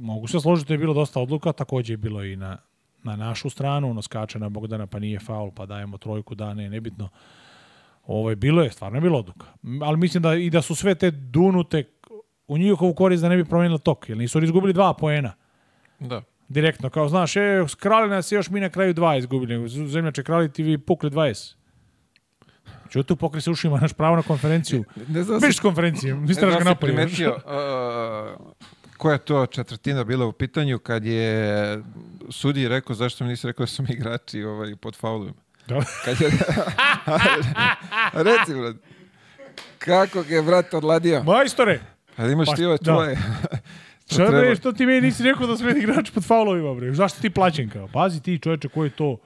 mogu se složiti, da je bilo dosta odluka, takođe je bilo i na, na našu stranu, ono skače na Bogdana, pa nije faul, pa dajemo trojku, da, ne, nebitno. Ovo je bilo je, stvarno je bilo odluka. Ali mislim da i da su sve te dunute u njihovu korist da ne bi promenilo tok, jer nisu izgubili dva poena. Da. Direktno, kao znaš, e, krali se još mi na kraju 20 izgubili. Zemljače krali ti vi pukli 20. Ču tu pokri se ušima, naš pravo na konferenciju. Ne znam Biš si... konferenciju, ne znam ga napolje. Primetio, uh, koja je to četvrtina bila u pitanju kad je sudiji rekao zašto mi nisi rekao da su mi igrači ovaj, pod faulima. Da. Kad je... Reci, brad. Kako ga je vrat odladio? Majstore! Ali imaš pa, ti ove da. tvoje... Da. Šta bre, što ti meni nisi rekao da smeti igrač pod faulovima, bre? Zašto ti plaćen kao? Pazi ti čoveče, ko je to?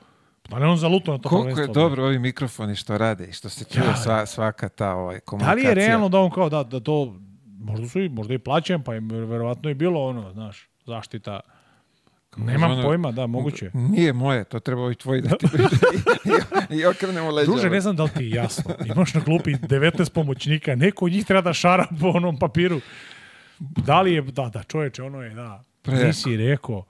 Da ne on zaluto na to Koliko je dobro ovi mikrofoni što rade i što se čuje ja, sva, svaka ta ovaj, komunikacija. Da li je realno da on kao da, da to, možda su i, možda i plaćen, pa je verovatno i bilo ono, znaš, zaštita. Nemam ono, pojma, da, moguće. Nije moje, to treba i tvoji da ti i, i okrenemo leđa. Druže, ovaj. ne znam da li ti je jasno. Imaš na klupi 19 pomoćnika, neko od njih treba da šara po onom papiru. Da li je, da, da, čoveče, ono je, da, Prejako. nisi rekao,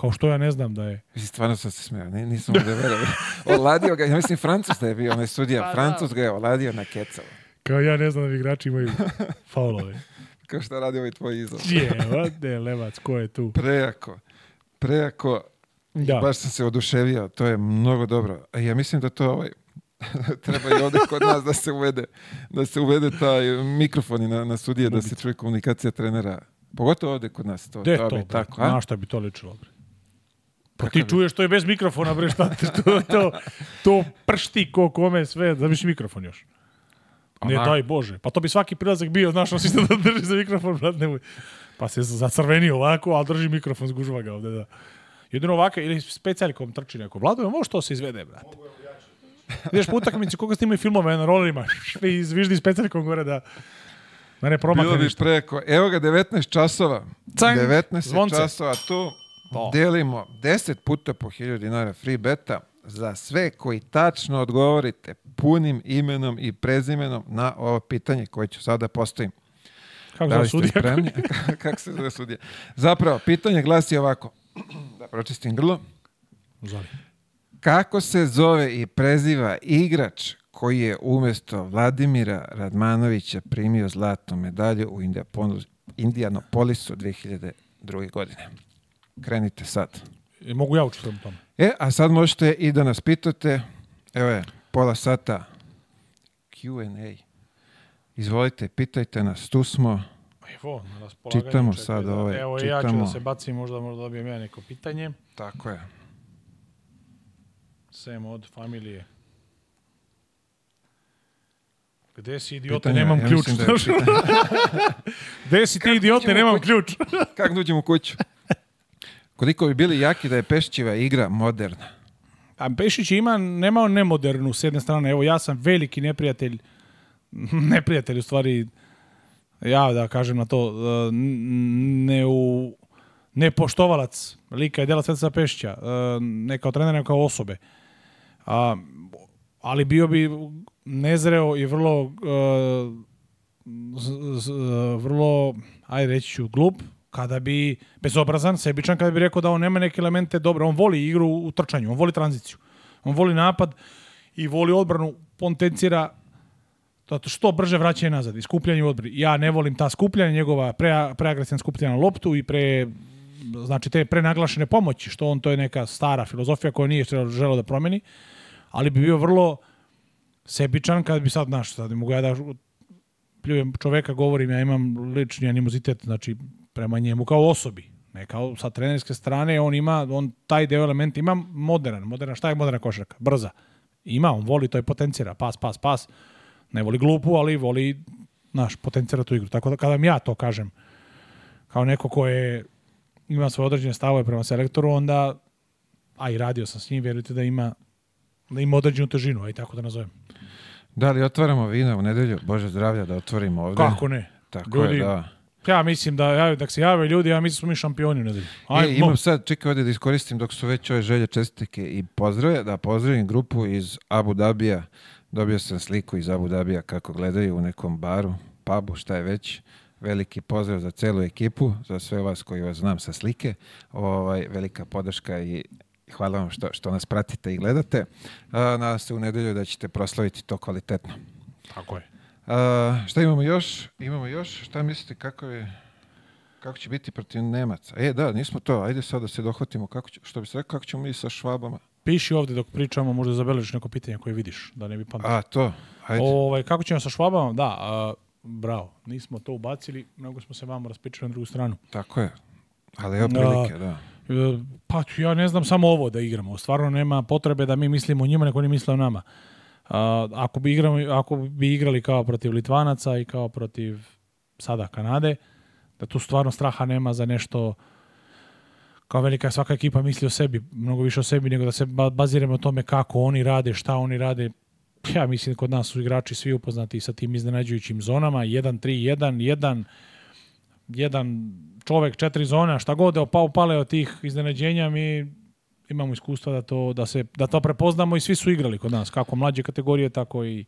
kao što ja ne znam da je. Mislim, stvarno sam se ne, nisam da verujem. Oladio ga, ja mislim, Francus da je bio onaj sudija, pa, Francus da. ga je oladio na kecao. Kao ja ne znam da igrači imaju faulove. kao što radi ovaj tvoj izazov. Jevate, levac, ko je tu? Prejako, prejako. Da. Baš sam se oduševio, to je mnogo dobro. Ja mislim da to ovaj, treba i ovde kod nas da se uvede, da se uvede taj mikrofoni na, na sudije, da se čuje komunikacija trenera. Pogotovo ovde kod nas. To, De da to, bi, tako, a? Na šta bi to ličilo, bre? Pa ti čuješ to je bez mikrofona, bre, šta te, to, to, to pršti ko kome sve, zamisli da mikrofon još. Ne, daj Bože. Pa to bi svaki prilazak bio, znaš, on se da drži za mikrofon, brat, nemoj. Pa se zacrveni ovako, a drži mikrofon, zgužva ga ovde, da. Jedino ovaka, ili specijalkom trči neko. Vlado, može to se izvede, brate. Mogu je Ideš po utakmicu, koga snimaju filmove na rolerima? I zviždi specijalnikom gore da... Mene Bilo bi preko. Evo ga, 19 časova. Cang, 19 zvonce. časova tu. To. Delimo 10 puta po 1000 dinara free beta za sve koji tačno odgovorite punim imenom i prezimenom na ovo pitanje koje ću sada postavim. Kako da sudija? Kako se zove sudija? Zapravo, pitanje glasi ovako. Da pročistim grlo. Zali. Kako se zove i preziva igrač koji je umesto Vladimira Radmanovića primio zlatnu medalju u Indianapolisu 2002. godine? Krenite sad. I e, mogu ja učiti o E, a sad možete i da nas pitate. Evo je, pola sata Q&A. Izvolite, pitajte nas, tu smo. Evo, na Čitamo sad da, ove. Evo, čitamo. ja ću da se bacim, možda možda dobijem ja neko pitanje. Tako je sem od familije? Gde si idiote, Pitanje, nemam ja ključ. Da Gde si ti Kako idiote, nemam ključ. Kako da uđemo u kuću? Koliko bi bili jaki da je Pešićeva igra moderna? A Pešić ima, nema on nemodernu s jedne strane. Evo, ja sam veliki neprijatelj, neprijatelj u stvari, ja da kažem na to, e, ne u nepoštovalac lika i dela Sveca Pešića, e, ne kao trener, ne kao osobe. A, ali bio bi nezreo i vrlo uh, vrlo aj reći ću glup kada bi bezobrazan, sebičan kada bi rekao da on nema neke elemente dobro, on voli igru u trčanju, on voli tranziciju on voli napad i voli odbranu potencira zato da što brže vraćanje nazad i skupljanje u odbrani. Ja ne volim ta skupljanja, njegova pre, preagresivna skupljanja na loptu i pre znači te prenaglašene pomoći, što on to je neka stara filozofija koju nije želeo da promeni ali bi bio vrlo sebičan kad bi sad, znaš, sad mogu ja da pljujem čoveka, govorim, ja imam lični animozitet, znači, prema njemu kao osobi, ne kao sa trenerske strane, on ima, on taj deo elementa ima modern, modern, šta je moderna košarka? Brza. Ima, on voli, to je potencira, pas, pas, pas, ne voli glupu, ali voli, naš potencira tu igru. Tako da kada mi ja to kažem, kao neko ko je, ima svoje određene stavove prema selektoru, onda, a i radio sam s njim, vjerujte da ima da ima određenu težinu, aj tako da nazovem. Da li otvaramo vino u nedelju? Bože zdravlja da otvorimo ovde. Kako ne? Tako Ljudi, je, da. Ja mislim da, ja, da se jave ljudi, ja mislim da smo mi šampioni u nedelju. E, aj, I, imam sad, čekaj ovdje da iskoristim dok su već ove želje čestitke i pozdrave, da pozdravim grupu iz Abu Dabija. Dobio sam sliku iz Abu Dabija kako gledaju u nekom baru, pubu, šta je već. Veliki pozdrav za celu ekipu, za sve vas koji vas znam sa slike. Ovaj, velika podrška i Hvala vam što, što nas pratite i gledate. Nadam se u nedelju da ćete proslaviti to kvalitetno. Tako je. Uh, šta imamo još? Imamo još? Šta mislite kako je kako će biti protiv Nemaca? E, da, nismo to. Ajde sad da se dohvatimo. Kako će, što bi se rekao, kako ćemo mi sa švabama? Piši ovde dok pričamo, možda zabeležiš neko pitanje koje vidiš, da ne bi pamtio. A, to. Ajde. Ovaj, kako ćemo sa švabama? Da, a, bravo. Nismo to ubacili, mnogo smo se vamo raspičali na drugu stranu. Tako je. Ali je prilike, a, da. da. E, pa ja ne znam samo ovo da igramo. Stvarno nema potrebe da mi mislimo o njima, nego oni misle o nama. A, ako, bi igramo, ako bi igrali kao protiv Litvanaca i kao protiv sada Kanade, da tu stvarno straha nema za nešto kao velika svaka ekipa misli o sebi, mnogo više o sebi nego da se baziramo o tome kako oni rade, šta oni rade. Ja mislim kod nas su igrači svi upoznati sa tim iznenađujućim zonama, 1 3 1 1 1 čovek četiri zona, šta god, pa upale od tih iznenađenja, mi imamo iskustva da to, da se, da to prepoznamo i svi su igrali kod nas, kako mlađe kategorije, tako i...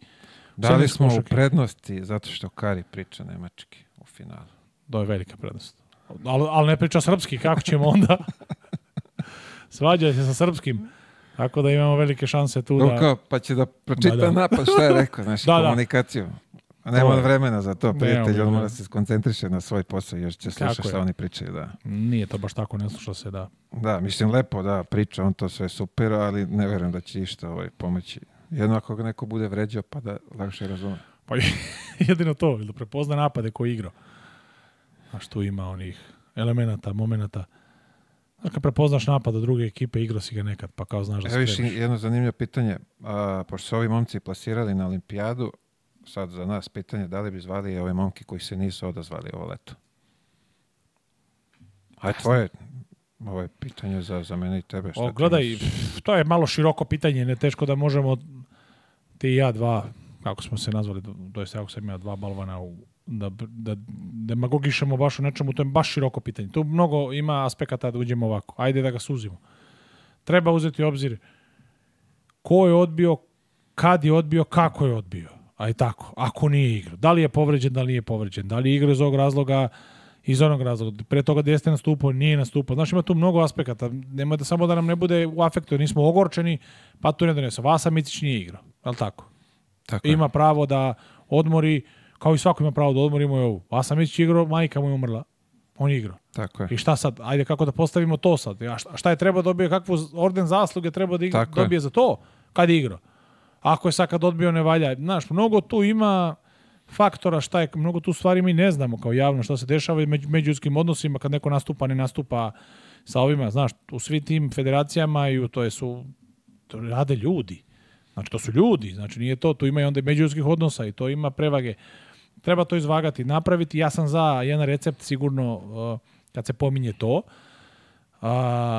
Dali smo u prednosti zato što Kari priča nemački u finalu. To je velika prednost. Ali ali ne priča srpski, kako ćemo onda? Svađa se sa srpskim. Tako da imamo velike šanse tu Luka, da... pa će da pročita da, da. napad šta je rekao, znaš, da, da. komunikaciju. Da. Nema to... vremena za to, prijatelj, on mora se skoncentriše na svoj posao, još će slušati šta oni pričaju, da. Nije to baš tako, ne sluša se, da. Da, mislim, lepo, da, priča, on to sve super, ali ne verujem da će išta ovaj, pomoći. Jedno ako ga neko bude vređao, pa da lakše razume. Pa jedino to, da prepozna napade koji igra. A što ima onih elemenata, momenata. A kad prepoznaš napad od druge ekipe, igrao si ga nekad, pa kao znaš da se Evo jedno zanimljivo pitanje. A, pošto su ovi momci plasirali na olimpijadu, sad za nas pitanje da li bi zvali ove momke koji se nisu odazvali ovo leto? A tvoje ovo je pitanje za, za mene i tebe. Šta o, gledaj, mis... to je malo široko pitanje, ne teško da možemo ti i ja dva, kako smo se nazvali, to je ako sam ja dva balvana u, da, da demagogišemo baš u nečemu, to je baš široko pitanje. Tu mnogo ima aspekata da uđemo ovako. Ajde da ga suzimo. Treba uzeti obzir ko je odbio, kad je odbio, kako je odbio aj tako, ako nije igrao. Da li je povređen, da li nije povređen. Da li je igra iz ovog razloga, iz onog razloga. Pre toga gde jeste nastupao, nije nastupao. Znaš, ima tu mnogo aspekata. Nema da samo da nam ne bude u afektu, nismo ogorčeni, pa tu ne donesu. Vasa Micić nije igrao, je li tako? tako je. Ima pravo da odmori, kao i svako ima pravo da odmori, imao je ovu. Vasa Micić igrao, majka mu je umrla. On je igrao. Tako je. I šta sad? Ajde, kako da postavimo to sad? A šta je treba da dobije, kakvu orden zasluge treba da igra, dobije je. za to kad je igrao? Ako je sad kad odbio ne valja. Znaš, mnogo tu ima faktora šta je, mnogo tu stvari mi ne znamo kao javno šta se dešava i među, međuljudskim odnosima kad neko nastupa, ne nastupa sa ovima, znaš, u svim tim federacijama i u to je su, to rade ljudi. Znači, to su ljudi, znači nije to, tu ima i onda međuljudskih odnosa i to ima prevage. Treba to izvagati, napraviti, ja sam za jedan recept sigurno kad se pominje to. Uh,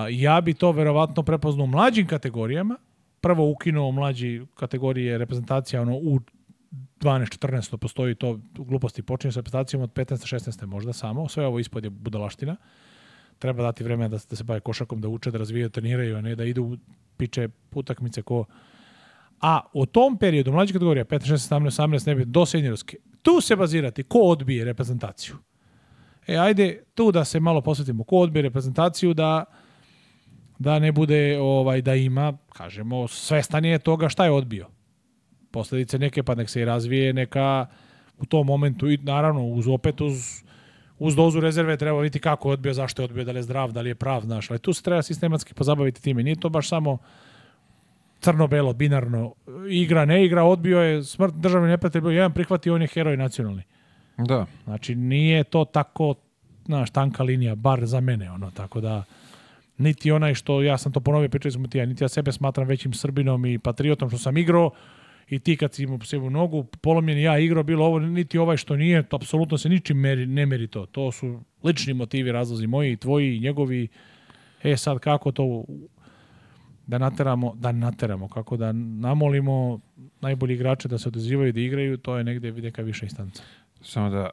ja bi to verovatno prepoznao u mlađim kategorijama, prvo ukinuo mlađi kategorije reprezentacija ono u 12, 14 postoji to gluposti. Počinje sa reprezentacijom od 15, 16 možda samo. Sve ovo ispod je budalaština. Treba dati vremena da, da se bave košarkom da uče, da razvijaju, treniraju, a ne da idu piče utakmice ko... A u tom periodu, mlađi kategorija, 15, 16, 17, 18, ne bi, do senjorske, tu se bazirati ko odbije reprezentaciju. E, ajde tu da se malo posvetimo. Ko odbije reprezentaciju da da ne bude ovaj da ima, kažemo, svestan je toga šta je odbio. Posledice neke pa nek se i razvije neka u tom momentu i naravno uz opet uz uz dozu rezerve treba vidjeti kako je odbio, zašto je odbio, da li je zdrav, da li je prav, znaš. Ali tu se treba sistematski pozabaviti time. Nije to baš samo crno-belo, binarno. Igra, ne igra, odbio je smrt državni neprijatelj, bio jedan prihvati, on je heroj nacionalni. Da. Znači, nije to tako, znaš, tanka linija, bar za mene, ono, tako da niti onaj što, ja sam to ponovio, pričali smo ti, ja, niti ja sebe smatram većim Srbinom i patriotom što sam igrao, i ti kad si imao sebu nogu, polomljen ja igrao, bilo ovo, niti ovaj što nije, to apsolutno se ničim meri, ne meri to. To su lični motivi, razlozi moji, i tvoji, i njegovi. E sad, kako to da nateramo, da nateramo, kako da namolimo najbolji igrače da se odazivaju da igraju, to je negde neka više instanca. Samo da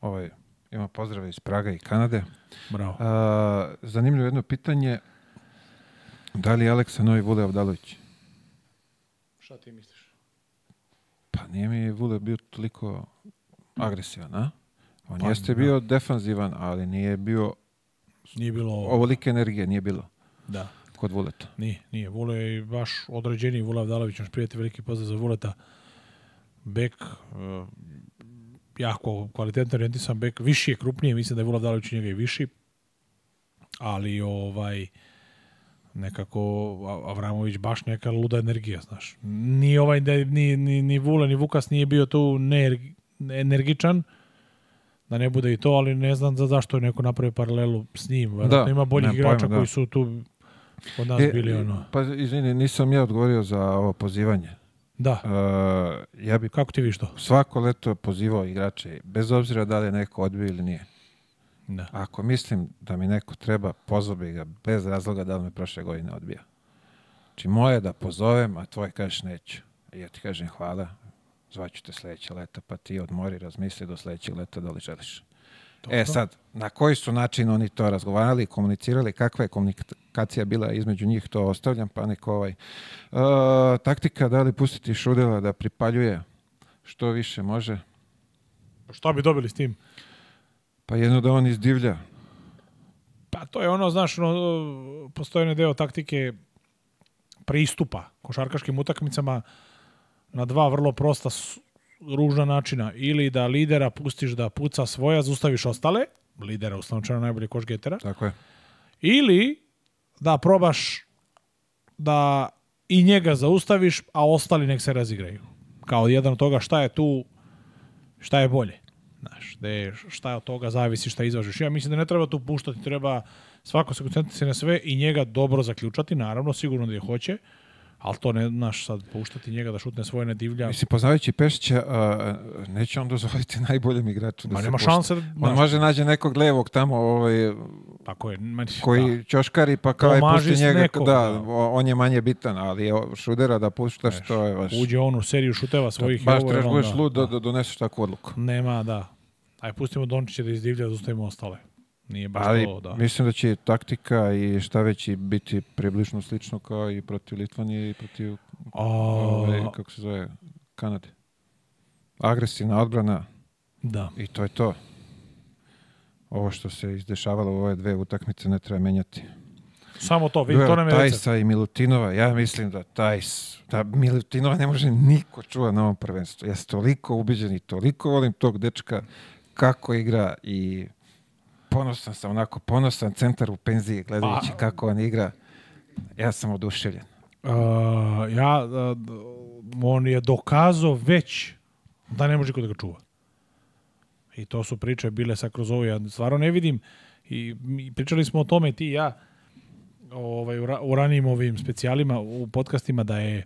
ovaj, Ima pozdrave iz Praga i Kanade. Bravo. Uh, zanimljivo jedno pitanje. Da li je Aleksa Novi Vule Avdalović? Šta ti misliš? Pa nije mi Vule bio toliko agresivan, a? On pa, jeste da. bio defanzivan, ali nije bio... Nije bilo... Ovolike energije nije bilo. Da. Kod Vuleta. Nije, nije. Vule je baš određeni Vule Avdalović, naš prijatelj, veliki pozdrav za Vuleta. Bek, e, jako kvalitetno orijentisan bek, viši je krupnije, mislim da je Vula Dalović njega i viši, ali ovaj nekako Avramović baš neka luda energija, znaš. Ni ovaj ni ni ni Vula ni Vukas nije bio tu energičan da ne bude i to, ali ne znam za zašto je neko napravio paralelu s njim. Da, Verovatno ima boljih igrača pojma, da. koji da. su tu od nas e, bili ono. Pa izvini, nisam ja odgovorio za ovo pozivanje. Da. Uh, ja bi Kako ti viš to? Svako leto pozivao igrače, bez obzira da li je neko odbio ili nije. Da. Ako mislim da mi neko treba, pozvao bi ga bez razloga da li me prošle godine odbija. Znači moje da pozovem, a tvoje kažeš neću. Ja ti kažem hvala, zvaću te sledeće leta, pa ti odmori, razmisli do sledećeg leta da li želiš. E, Dobro. E sad, na koji su način oni to razgovarali, komunicirali, kakva je komunikacija bila između njih, to ostavljam, pa neko ovaj. Uh, taktika da li pustiti Šudela da pripaljuje što više može. Pa Šta bi dobili s tim? Pa jedno da on izdivlja. Pa to je ono, znaš, ono, postoje deo taktike pristupa košarkaškim utakmicama na dva vrlo prosta ružna načina. Ili da lidera pustiš da puca svoja, zustaviš ostale, lidera u slučaju najbolje koš getera. Tako je. Ili da probaš da i njega zaustaviš, a ostali nek se razigraju. Kao jedan od toga šta je tu, šta je bolje. Znaš, de, šta je od toga zavisi šta izvažiš. Ja mislim da ne treba tu puštati, treba svako se koncentrisati na sve i njega dobro zaključati, naravno, sigurno da je hoće, ali to ne, znaš, sad puštati njega da šutne svoje ne divlja. Mislim, poznavajući Pešića, uh, neće on dozvoliti najboljem igraču da Ma, nema šanse. Da, On može nađe nekog levog tamo, ovaj, Tako je, man, koji da. ćoškari, pa kao je pušti njega, nekog, da, da, on je manje bitan, ali je šudera da puštaš, Veš, to je vaš... Uđe on u seriju šuteva da, svojih... Da, baš trebaš lud da, da doneseš takvu odluku. Nema, da. Aj, pustimo Dončića da izdivlja, da zostavimo ostale. Nije baš Ali, to, da. mislim da će taktika i šta već biti približno slično kao i protiv Litvanije i protiv, o... ovaj, kako se zove, Kanade. Agresivna odbrana. Da. I to je to. Ovo što se izdešavalo u ove dve utakmice ne treba menjati. Samo to, vidi, to nam je Tajsa i Milutinova, ja mislim da Tajs, da Milutinova ne može niko čuva na ovom prvenstvu. Ja sam toliko ubiđen i toliko volim tog dečka kako igra i ponosan sam, onako ponosan centar u penziji gledajući pa, kako on igra. Ja sam oduševljen. Uh, ja, uh, on je dokazao već da ne može ko da ga čuva. I to su priče bile sa kroz ovo, ja stvarno ne vidim. I, i pričali smo o tome ti i ja ovaj, u, ra, u ranijim ovim specijalima, u podcastima da je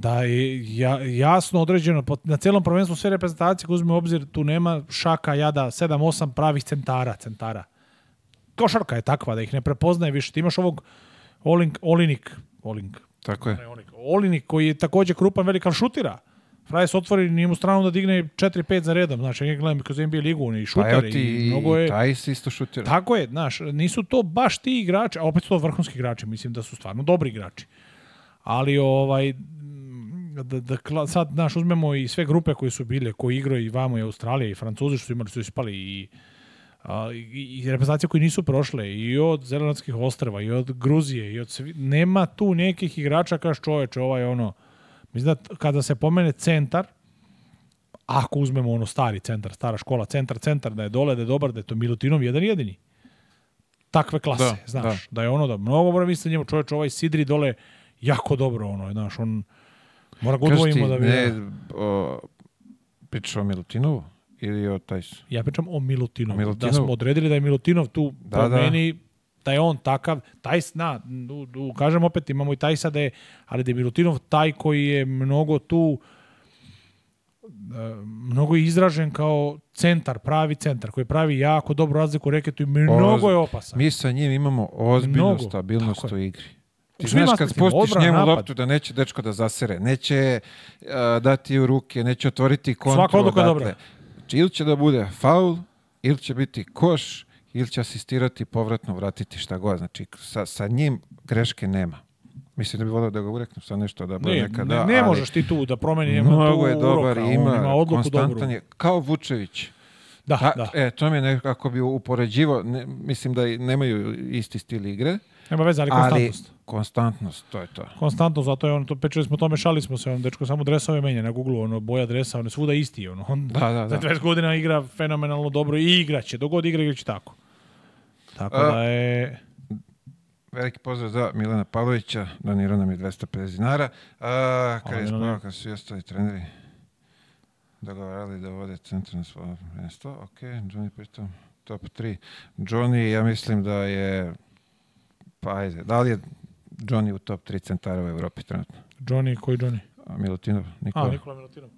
da je jasno određeno na celom prvenstvu sve reprezentacije koje uzme u obzir tu nema šaka jada 7-8 pravih centara centara košarka je takva da ih ne prepoznaje više ti imaš ovog Olink, Olinik Olink, Tako je. Olinik, Olinik koji je takođe krupan velikan šutira Frajes otvori nije mu stranu da digne 4-5 za redom, znači ne gledam kroz NBA ligu, on pa i šuter pa i mnogo je... Taj se isto šutira. Tako je, znaš, nisu to baš ti igrači, a opet su to vrhunski igrači, mislim da su stvarno dobri igrači. Ali ovaj, da, da sad, znaš, uzmemo i sve grupe koje su bile, koji igraju i vamo i Australija i Francuzi što su imali, su ispali i, a, i, i reprezentacije koje nisu prošle i od Zelenatskih ostrava i od Gruzije i od svi, nema tu nekih igrača kaš čoveče ovaj ono mislim da kada se pomene centar ako uzmemo ono stari centar, stara škola, centar, centar, da je dole, da je dobar, da je to Milutinov jedan jedini. Takve klase, da, znaš, da. da. je ono da mnogo mora misliti njemu čovječ, ovaj Sidri dole jako dobro, ono, znaš, on Mora ga odvojimo da bi... Ne, o, pričao Milutinovu ili o Tajsu? Ja pričam o Milutinovu. Milutinov. Da smo odredili da je Milutinov tu da, po da. meni da je on takav, taj na, da, kažem opet, imamo i taj sada je, ali da je Milutinov taj koji je mnogo tu, e, mnogo je izražen kao centar, pravi centar, koji pravi jako dobro razliku reketu i mnogo je opasan. Mi sa njim imamo ozbiljnu mnogo, stabilnost u igri. Ti znaš kad spustiš njemu napad. loptu da neće dečko da zasere, neće uh, dati u ruke, neće otvoriti kontru. Svaka odluka dakle, dobra. Znači ili će da bude faul, ili će biti koš, ili će asistirati povratno, vratiti šta god. Znači sa, sa njim greške nema. Mislim da bi volio da ga ureknem sa nešto da ne, neka ne, da. Ne, ali, možeš ti tu da promeni Mnogo je dobar, uroka, ima, ima konstantan je, kao Vučević. Da, A, da. E, to mi je nekako bi upoređivo, ne, mislim da nemaju isti stil igre, Nema veze, ali konstantnost. Ali konstantnost, to je to. Konstantno, zato je on, to, pričali smo tome, šali smo se, on dečko samo dresove menja na Google, ono, boja dresa, on je svuda isti, ono, on da, da, da. za 20 godina igra fenomenalno dobro i igraće, dogod igra igraće tako. Tako A, e, da je... Veliki pozdrav za Milana Pavlovića, donirao nam je 250 dinara. A, e, kad je spavao, kad su i ostali treneri dogovarali da vode na svoje mjesto, ok, Johnny pritom top 3. Johnny, ja mislim da je Pa ajde, da li je Johnny u top 3 centara u Evropi trenutno? Johnny, koji Johnny? A, Milutinov, Nikola. A, Nikola Milutinov.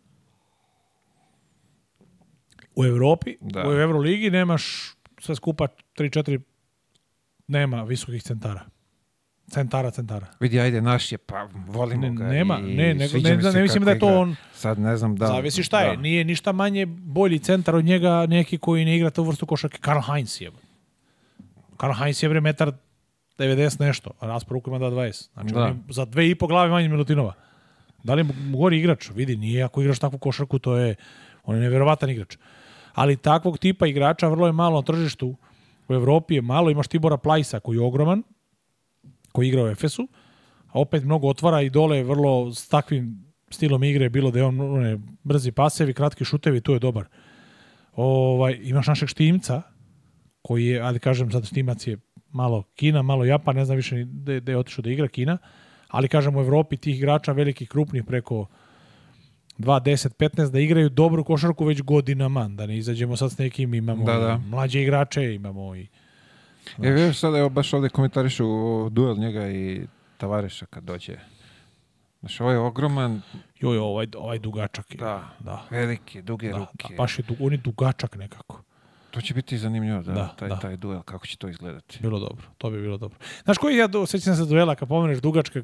U Evropi, da. u Euroligi nemaš sve skupa 3-4, nema visokih centara. Centara, centara. Vidi, ajde, naš je, pa volimo ga. Nema, i ne, ne, ne, ne, ne mislim da je to on. Sad ne znam da... Zavisi šta je, da. nije ništa manje bolji centar od njega neki koji ne igra tu vrstu košarke. Karl Heinz je. Karl Heinz je metar 90 nešto, a Rasporuk ima ruku ima Znači, da. za dve i po glave manje Milutinova. Da li gori igrač? Vidi, nije. Ako igraš takvu košarku, to je... On je nevjerovatan igrač. Ali takvog tipa igrača vrlo je malo na tržištu. U Evropi je malo. Imaš Tibora Plajsa, koji je ogroman, koji igra u Efesu, a opet mnogo otvara i dole je vrlo s takvim stilom igre bilo da je on one, brzi pasevi, kratki šutevi, tu je dobar. Ovaj, imaš našeg Štimca, koji je, ali kažem, sad snimac je malo Kina, malo Japan, ne znam više ni gde je otišao da igra Kina, ali kažem u Evropi tih igrača velikih, krupnih, preko 2, 10, 15, da igraju dobru košarku već godinama, da ne izađemo sad s nekim, imamo da, da. mlađe igrače, imamo i... E, znaš. E, vidiš sad, evo, baš ovdje komentarišu duel njega i Tavareša kad dođe. Znaš, ovo ovaj je ogroman... Joj, ovaj, ovaj dugačak je. Da, da. veliki, duge da, da ruke. Da, baš je, on je dugačak nekako. To će biti zanimljivo, da, da taj, da. taj duel, kako će to izgledati. Bilo dobro, to bi bilo dobro. Znaš koji ja sećam se duela kad pomeneš Dugačka,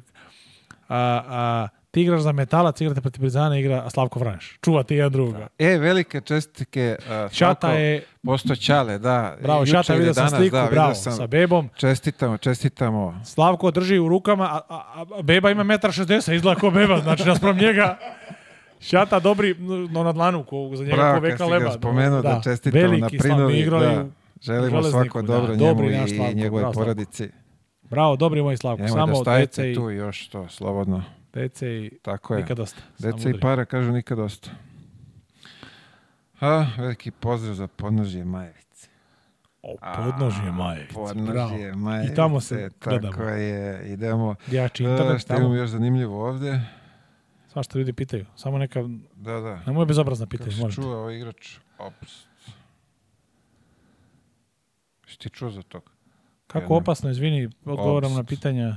a, a, ti igraš za metalac, igrate protiv Partizana, igra a Slavko Vraneš. Čuva ti jedan druga. Da. E, velike čestitke. Uh, Šata je... Posto Čale, da. Bravo, Šata, vidio sam sliku, da, bravo, sam, sa Bebom. Čestitamo, čestitamo. Slavko drži u rukama, a, a, a Beba ima 1,60 m, izgleda ko Beba, znači naspram njega Šata dobri, no na dlanu, za njega Bravo, veka leba. spomenuo da, da čestitam na prinuli. Da, želimo svako da. dobro da, njemu i Slavko, njegovoj bravo, porodici. Bravo, dobri moj Slavko. Njemo Samo da dece i... tu još to, slobodno. Dece i Tako je. nikad dosta. Dece i para, kažu nikad dosta. A, veliki pozdrav za podnožje Majevice. O, podnožje Majevice, podnožje Majevice, I tamo se Tako gledamo. je, idemo. Ja čitam. Što imamo još zanimljivo ovde što ljudi pitaju. Samo neka... Da, da. Nemoj bezobrazna pitanja. Kako si čuo ovaj igrač? Opst. Si ti čuo za toga? Kako Jednom... opasno, izvini, odgovoram Obst. na pitanja.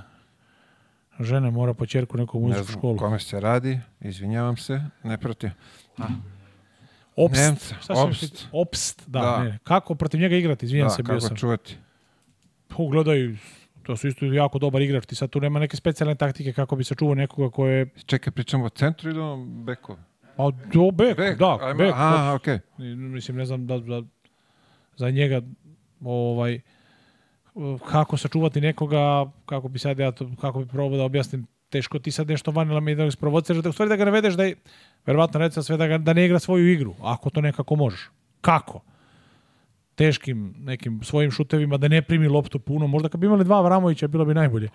Žene mora po čerku neku muzičku ne znam, školu. kome se radi, izvinjavam se, ne protiv. A. Opst. Nemca, opst. opst. da. da. Ne. Kako protiv njega igrati, izvinjam da, se, bio sam. Da, kako čuvati? Pogledaj, To su isto jako dobar igrač, ti sad tu nema neke specijalne taktike kako bi sačuvao nekoga ko je... Čekaj, pričamo o centru ili o beku? Pa do beku, bek, da, ajma, bek. Aha, od, pa- okay. Mislim, ne znam da, da za njega ovaj kako sačuvati nekoga, kako bi sad ja to, kako bi probao da objasnim teško ti sad nešto vanila me da ga sprovociraš, da u stvari da ga navedeš da je, verovatno recimo sve da, ga, da ne igra svoju igru, ako to nekako možeš. Kako? teškim nekim svojim šutevima, da ne primi loptu puno. Možda kad bi imali dva Vramovića, bilo bi najbolje.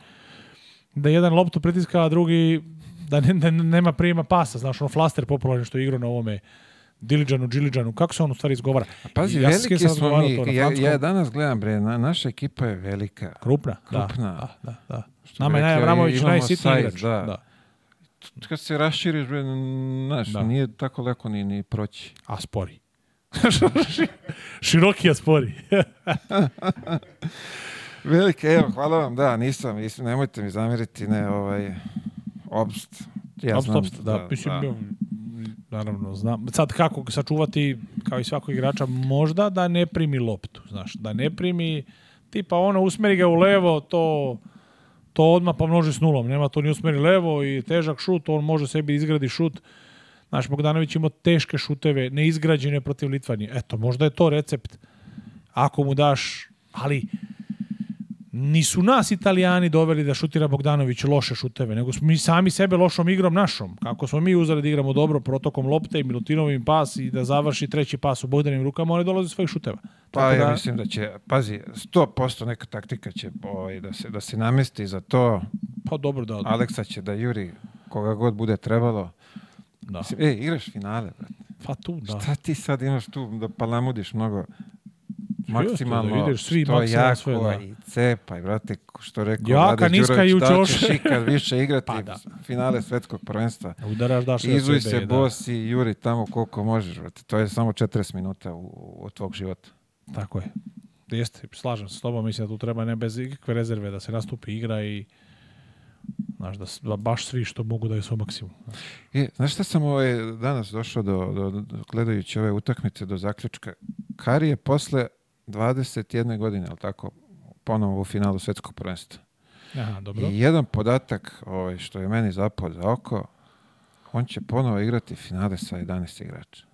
Da jedan loptu pritiska, a drugi da, ne, da nema prijema pasa. Znaš, ono flaster popularan što je igrao na ovome Diliđanu, Džiliđanu, kako se on u stvari izgovara? A pazi, ja veliki da smo mi, ja, ja, danas gledam, bre, na, naša ekipa je velika. Krupna, da, Krupna. da, da, da. Što Nama je Vramović najsitniji igrač. Da. da. Kad se raširiš, bre, znaš, da. nije tako lako ni, ni proći. A spori. Široki je spori. Velike, evo, hvala vam, da, nisam, nisam, nemojte mi zameriti, ne, ovaj, obst. Ja obst, znam, obst, da, da, mislim, da. naravno, znam. Sad kako sačuvati, kao i svakog igrača, možda da ne primi loptu, znaš, da ne primi, tipa ono, usmeri ga u levo, to to odmah pomnoži s nulom, nema to ni usmeri levo i težak šut, on može sebi izgradi šut, Naš Bogdanović ima teške šuteve, neizgrađene protiv Litvanije. Eto, možda je to recept. Ako mu daš, ali nisu nas italijani doveli da šutira Bogdanović loše šuteve, nego smo mi sami sebe lošom igrom našom. Kako smo mi uzeli da igramo dobro protokom lopte i Milutinovim pas i da završi treći pas u Bogdanim rukama, oni dolaze svojih šuteva. Pa Tako ja da... mislim da će, pazi, 100% neka taktika će ovaj, da, se, da se namesti za to. Pa dobro da odmah. Aleksa će da juri koga god bude trebalo. Da. Mislim, e, igraš finale, brate. Pa tu, da. Šta ti sad imaš tu da palamudiš mnogo? Da maksimalno da ideš svi što maksimalno svoje, da. i cepaj, brate, što rekao Jaka, Vlade Đurović, da ćeš ikad više igrati pa, da. finale svetskog prvenstva. Udaraš, daš Izuj se, da. bos i juri tamo koliko možeš, brate. To je samo 40 minuta u, od tvog života. Tako je. Jeste, slažem se s tobom, mislim da tu treba ne bez ikakve rezerve da se nastupi igra i Znaš, da, da baš svi što mogu daju svoj maksimum. E, znaš šta sam ovaj danas došao do, do, do, gledajući ove utakmice do zaključka? Kari je posle 21 godine, ali tako, ponovo u finalu svetskog prvenstva. Aha, dobro. I jedan podatak ovaj, što je meni zapao za oko, on će ponovo igrati finale sa 11 igrača.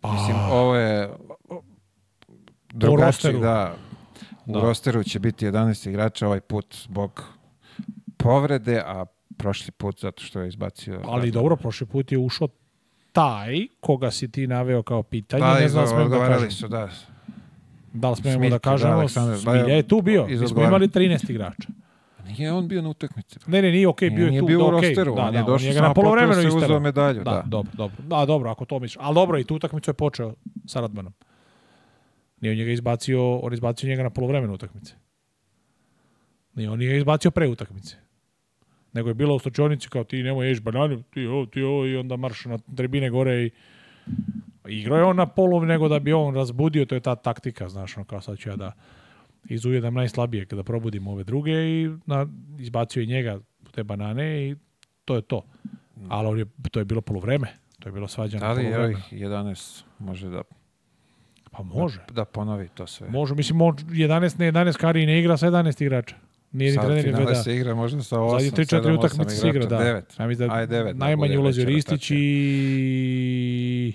Pa... Mislim, ovo je drugačiji, da, Da. U rosteru će biti 11 igrača ovaj put zbog povrede, a prošli put zato što je izbacio... Ali radom. dobro, prošli put je ušao taj koga si ti naveo kao pitanje. Da, ne znam da smem da kažem. su, da. Da li smemo Smith, da kažemo? Da, Smilja je tu bio. Mi smo imali 13 igrača. Pa nije on bio na utakmici. Ne, ne, nije okej, okay, bio je tu. Nije bio u rosteru, okay. da, on da, je došao samo potreo se uzeo medalju. Da, da, dobro, dobro. Da, dobro, ako to misliš. Ali dobro, i tu utakmicu je počeo sa Radmanom nije on njega izbacio, on izbacio njega na polovremenu utakmice. Nije on njega izbacio pre utakmice. Nego je bilo u stočionici kao ti nemoj ješ bananu, ti ovo, ti ovo i onda marš na tribine gore i igrao je on na polov nego da bi on razbudio, to je ta taktika, znaš, ono kao sad ću ja da izujedam najslabije kada probudim ove druge i na, izbacio je njega te banane i to je to. Mm. Ali on je, to je bilo polovreme, to je bilo svađano Da li je 11 može da Pa može. Da, da ponovi to sve. Može, mislim, 11 na 11 Kari ne igra sa 11 igrača. Nije ni Sad ni trener se da. igra možda sa 8, 3, 4 utakmice se igra, da. 9. Ajme, da Aj, 9 da najmanje ulazi Ristić i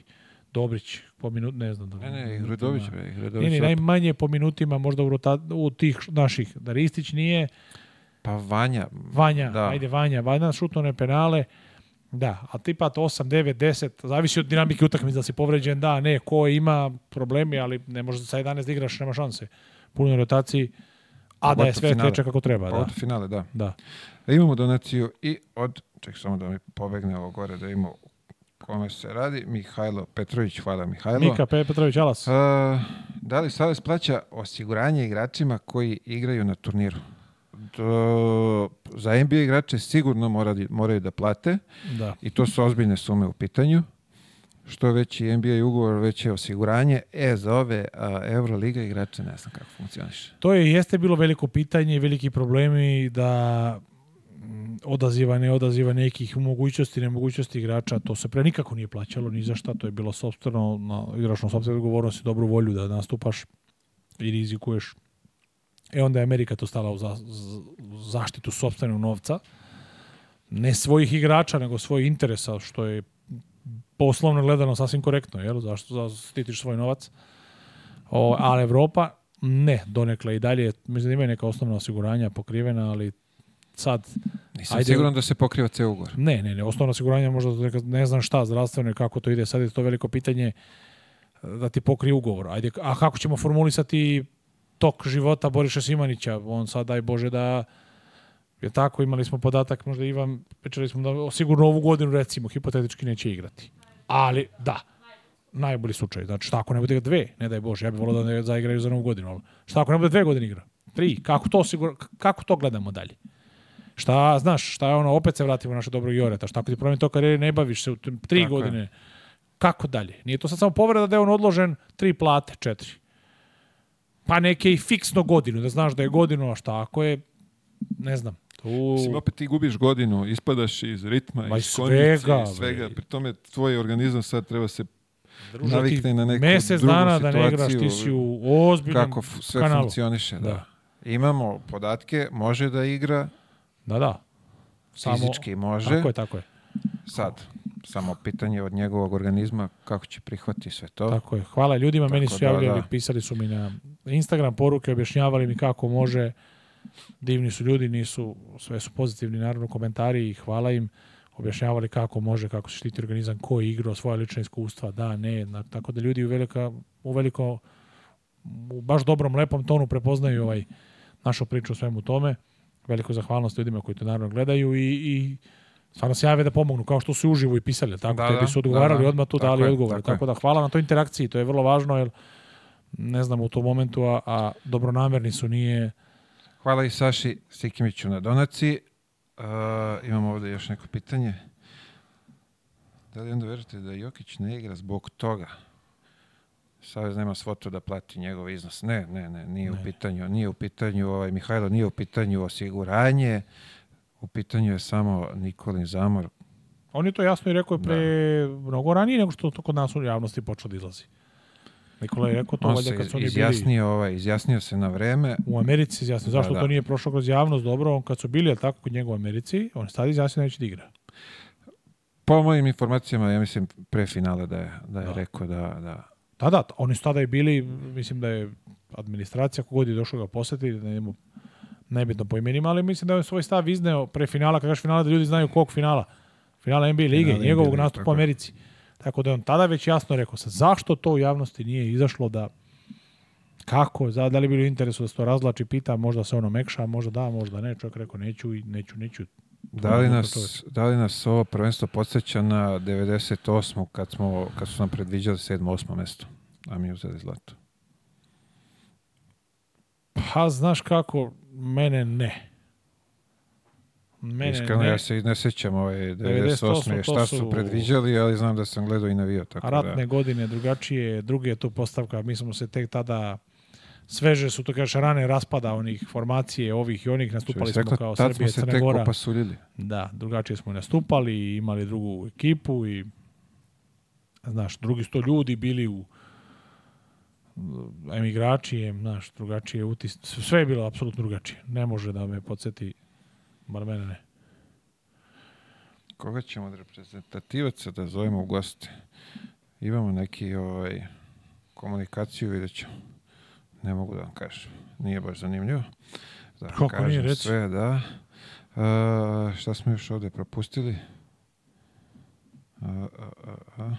Dobrić po minut, ne znam da. Ne, ne, Hredović, Hredović. Ne, najmanje po minutima možda u, rota, u tih naših. Da Ristić nije Pa Vanja. Vanja, da. ajde Vanja, Vanja šutno ne penale. Uh, Da, a tipa to 8, 9, 10, zavisi od dinamike utakmice da si povređen, da, ne, ko ima problemi, ali ne može da sa 11 da igraš, nema šanse. Puno rotaciji, a da je sve finale. teče kako treba. Da. Od finale, da. da. da. Imamo donaciju i od, ček samo da mi pobegne ovo gore, da imamo kome se radi, Mihajlo Petrović, hvala Mihajlo. Mika Petrović, alas. A, e, da li Savez plaća osiguranje igračima koji igraju na turniru? što eh, za NBA igrače sigurno mora, moraju da plate da. i to su ozbiljne sume u pitanju. Što veći NBA ugovor, veće osiguranje. E, za ove a, eh, Euroliga igrače ne znam kako funkcioniš. To je, jeste bilo veliko pitanje i veliki problemi da mm, odaziva, ne odaziva nekih mogućnosti, nemogućnosti igrača, to se pre nikako nije plaćalo, ni za šta, to je bilo sobstveno, na igračno sobstveno odgovornosti, dobru volju da nastupaš i rizikuješ E onda je Amerika to stala u za, zaštitu sobstvenog novca. Ne svojih igrača, nego svojih interesa, što je poslovno gledano sasvim korektno, jel? Zašto štitiš svoj novac? O, ali Evropa ne, donekle i dalje. Mislim da imaju neka osnovna osiguranja pokrivena, ali sad... Nisam ajde, siguran da se pokriva ceo ugovor. Ne, ne, ne. Osnovna osiguranja možda ne znam šta, zdravstveno i kako to ide. Sad je to veliko pitanje da ti pokrije ugovor. Ajde, a kako ćemo formulisati tok života Boriša Simanića. On sad, daj Bože, da je tako, imali smo podatak, možda Ivan, pričali smo da sigurno ovu godinu, recimo, hipotetički neće igrati. Ali, da, najbolji slučaj. Znači, šta ako ne bude dve, ne daj Bože, ja bih volio da ne zaigraju za novu godinu. Ali šta ako ne bude dve godine igra? Tri, kako to, sigur, kako to gledamo dalje? Šta, znaš, šta je ono, opet se vratimo naše dobro Joreta, šta ako ti promeni to karijere, ne baviš se u tri tako godine, je. kako dalje? Nije to sad samo povreda da je on odložen tri plate, četiri pa neke i fiksno godinu, da znaš da je godinu, a šta ako je, ne znam. Tu... Mislim, opet ti gubiš godinu, ispadaš iz ritma, Ma iz konjice, svega. Iz svega. Pri tome tvoj organizam sad treba se Druža, navikne na neku mesec drugu dana situaciju, da ne igraš, ti si u ozbiljnom Kako sve kanalu. funkcioniše, da. da. Imamo podatke, može da igra. Da, da. Samo, fizički može. Tako je, tako je. Sad, Samo pitanje od njegovog organizma kako će prihvati sve to. Tako je. Hvala ljudima, Tako meni su da, javljali, da. pisali su mi na Instagram poruke, objašnjavali mi kako može. Divni su ljudi, nisu, sve su pozitivni naravno komentari i hvala im objašnjavali kako može, kako se štiti organizam, ko je igrao, svoje lične iskustva, da, ne, tako da ljudi u, velika, u veliko, u baš dobrom, lepom tonu prepoznaju ovaj našu priču o svemu tome. Veliko zahvalnost ljudima koji to naravno gledaju i, i stvarno se jave da pomognu, kao što su uživo i pisali, tako da, tebi da. su odgovarali, da, da. odmah tu dali tako odgovor. Tako, tako da hvala na toj interakciji, to je vrlo važno, jer ne znam u tom momentu, a, a dobronamerni su, nije... Hvala i Saši Sikimiću na donaciji. Uh, imamo ovde još neko pitanje. Da li onda verujete da Jokić ne igra zbog toga? Savez nema svotu da plati njegov iznos. Ne, ne, ne, nije ne. u pitanju, nije u pitanju, ovaj Mihajlo, nije u pitanju osiguranje, U pitanju je samo Nikolin Zamor. On je to jasno i rekao pre da. mnogo ranije nego što to kod nas u javnosti počelo da izlazi. Nikola je rekao to valjda kad su oni izjasnio, bili... Ovaj, izjasnio se na vreme. U Americi izjasnio. Da, Zašto da, da. to nije prošlo kroz javnost? Dobro, on kad su bili, ali tako, kod njega u Americi, on je stadi izjasnio neće da igra. Po mojim informacijama, ja mislim, pre finale da je, da je da. rekao da, da... Da, da, oni su tada i bili, mislim da je administracija, kogod je došao ga posjetiti, da njemu nebitno po imenima, ali mislim da je svoj stav izneo pre finala, kada finala da ljudi znaju kog finala, finala NBA lige, finala njegovog NBA, nastupa u Americi. Tako da je on tada već jasno rekao sa zašto to u javnosti nije izašlo da kako, za, da li bilo interesu da se to razlači, pita, možda se ono mekša, možda da, možda ne, čovjek rekao neću i neću, neću. Da li, nas, da li nas ovo prvenstvo podsjeća na 98. kad, smo, kad su nam predviđali 7. 8. mesto, a mi uzeli zlato? Pa, znaš kako, Mene ne. Mene Iskreno, ne. ja se i ne sjećam ove 98. šta su, su predviđali, ali znam da sam gledao i navio. Tako da. ratne da. godine drugačije, druge je to postavka, mi smo se tek tada sveže su to kažeš rane raspada onih formacije ovih i onih nastupali smo kao tad Srbije smo se Crne Da, drugačije smo nastupali i imali drugu ekipu i znaš, drugi sto ljudi bili u em igrači, em drugačije utis, sve je bilo apsolutno drugačije. Ne može da me podsjeti, bar mene ne. Koga ćemo od reprezentativaca da zovemo u goste? Imamo neki ovaj, komunikaciju, vidjet ćemo. Ne mogu da vam kažem. Nije baš zanimljivo. Da Kako kažem nije reći? Sve, da. Uh, šta smo još ovde propustili? A, a, a.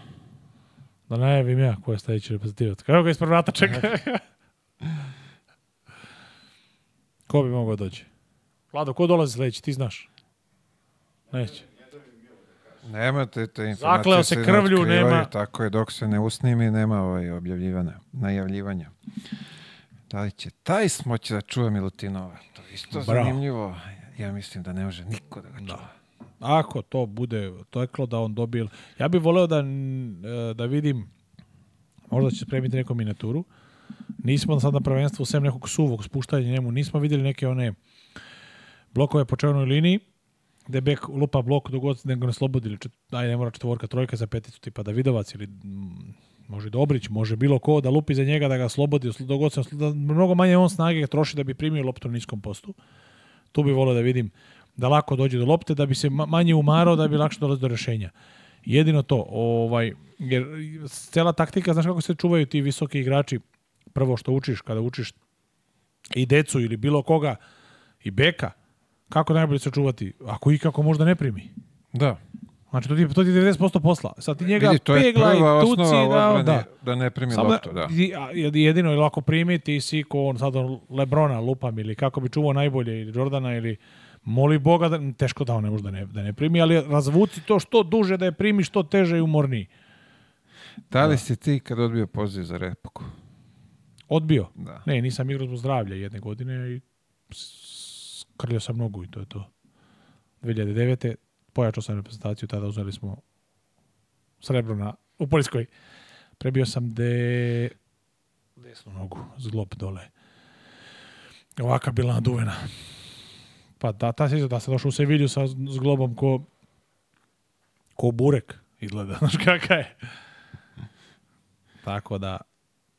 Da najavim ja ko je sledeći reprezentativac. Evo ga ispred vrata čeka. ko bi mogao da doći? Vlado, ko dolazi sledeći, ti znaš? Neće. Nemate te informacije. Zakleo se krvlju, nema. Tako je, dok se ne usnimi, nema ovaj objavljivanja, najavljivanja. Da li će taj smoć da čuje Milutinova? To je isto Bravo. zanimljivo. Ja mislim da ne može niko da ga čuje. Da ako to bude teklo da on dobije... Ja bih voleo da, e, da vidim, možda će spremiti neku minaturu, nismo sad na prvenstvu, sem nekog suvog spuštanja njemu, nismo videli neke one blokove po čevnoj liniji, gde bek lupa blok dok god ne slobodi, ili aj, ne mora četvorka, trojka za peticu, tipa Davidovac ili mm, može Dobrić, može bilo ko da lupi za njega, da ga slobodi, dok god se, da mnogo manje on snage troši da bi primio loptu na niskom postu. Tu bih volio da vidim da lako dođe do lopte, da bi se manje umarao, da bi lakše dolazio do rešenja. Jedino to, ovaj, jer cela taktika, znaš kako se čuvaju ti visoki igrači, prvo što učiš kada učiš i decu ili bilo koga i beka, kako najbolje se čuvati, ako i kako možda ne primi. Da. Znači, to ti, to ti je 90% posla. Sad ti njega Vidi, to pegla je prva i tuci. Da, da. da ne primi Samo loptu, da. Jedino, je lako primiti, ti si ko on, sad on Lebrona lupam, ili kako bi čuvao najbolje, ili Jordana, ili moli Boga, da, teško da on ne može da ne, da ne primi, ali razvuci to što duže da je primi, što teže i umorniji. Da li da. si ti kad odbio poziv za repaku? Odbio? Da. Ne, nisam igrao zbog zdravlja jedne godine i skrljao sam nogu i to je to. 2009. pojačao sam reprezentaciju, tada uzeli smo srebro na, u Poljskoj. Prebio sam de, desnu nogu, zglob dole. Ovaka bila naduvena. Pa da, ta se da sam došao u Sevilju sa zglobom ko, ko burek izgleda, znaš kakav je. Tako da...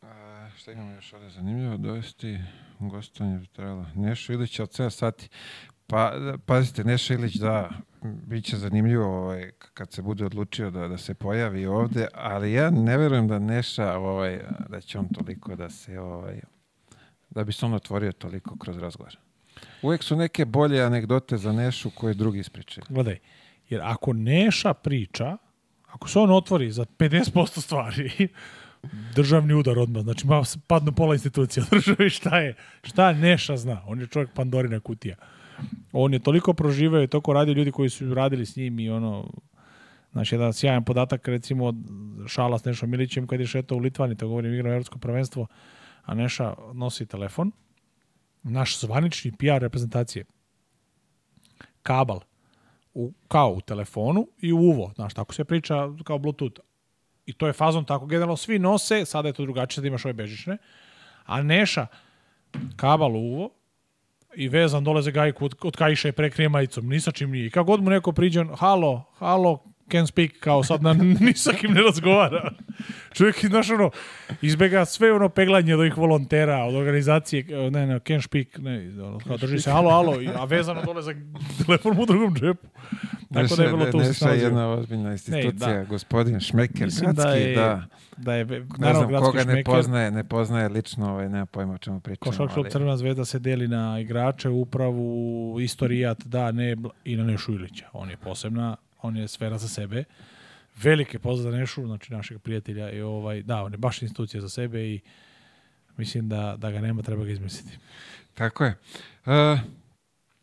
A, šta imamo još ovde zanimljivo? Dovesti gostovanje bi trebalo. Nešo Ilić od 7 sati. Pa, pazite, Nešo Ilić, da, bit će zanimljivo ovaj, kad se bude odlučio da, da se pojavi ovde, ali ja ne verujem da Neša, ovaj, da će on toliko da se, ovaj, da bi se on otvorio toliko kroz razgovor. Uvijek su neke bolje anegdote za Nešu koje drugi ispričaju. Gledaj, jer ako Neša priča, ako se on otvori za 50% stvari, državni udar odmah, znači padnu pola institucija državi, šta je, šta Neša zna, on je čovjek Pandorina kutija. On je toliko proživeo i toliko radio ljudi koji su radili s njim i ono, znači jedan sjajan podatak, recimo od šala s Nešom Milićem kad je šetao u Litvani, to govorim igram Evropsko prvenstvo, a Neša nosi telefon, naš zvanični PR reprezentacije kabal u, kao u telefonu i u uvo, znaš, tako se priča kao Bluetooth. I to je fazon tako, generalno svi nose, sada je to drugačije da imaš ove bežične, a Neša kabal u uvo i vezan dolaze gajku od, od kajiša i prekrije majicom, ni sa čim nije. I kako god mu neko priđe, on, halo, halo, can speak, kao sad na, ni sa kim ne razgovara. Čovjek, znaš, ono, izbega sve ono peglanje od ovih volontera, od organizacije, e, ne, ne, can speak, ne, ono, drži se, alo, alo, a vezano dole za telefon u drugom džepu. Tako da je bilo to se jedna ozbiljna institucija, ne, da. gospodin Šmeker, Mislim da gradski, da. Je, da, da je, ne znam koga šmeker, ne poznaje, ne poznaje lično, ovaj, nema pojma o čemu pričamo. Košak klub Crvena zvezda se deli na igrače, upravu, istorijat, da, ne, i na Nešu Ilića. On je posebna on je sfera za sebe. Velike pozdrav za Nešu, znači našeg prijatelja i ovaj, da, on je baš institucija za sebe i mislim da, da ga nema, treba ga izmisliti. Tako je. Uh,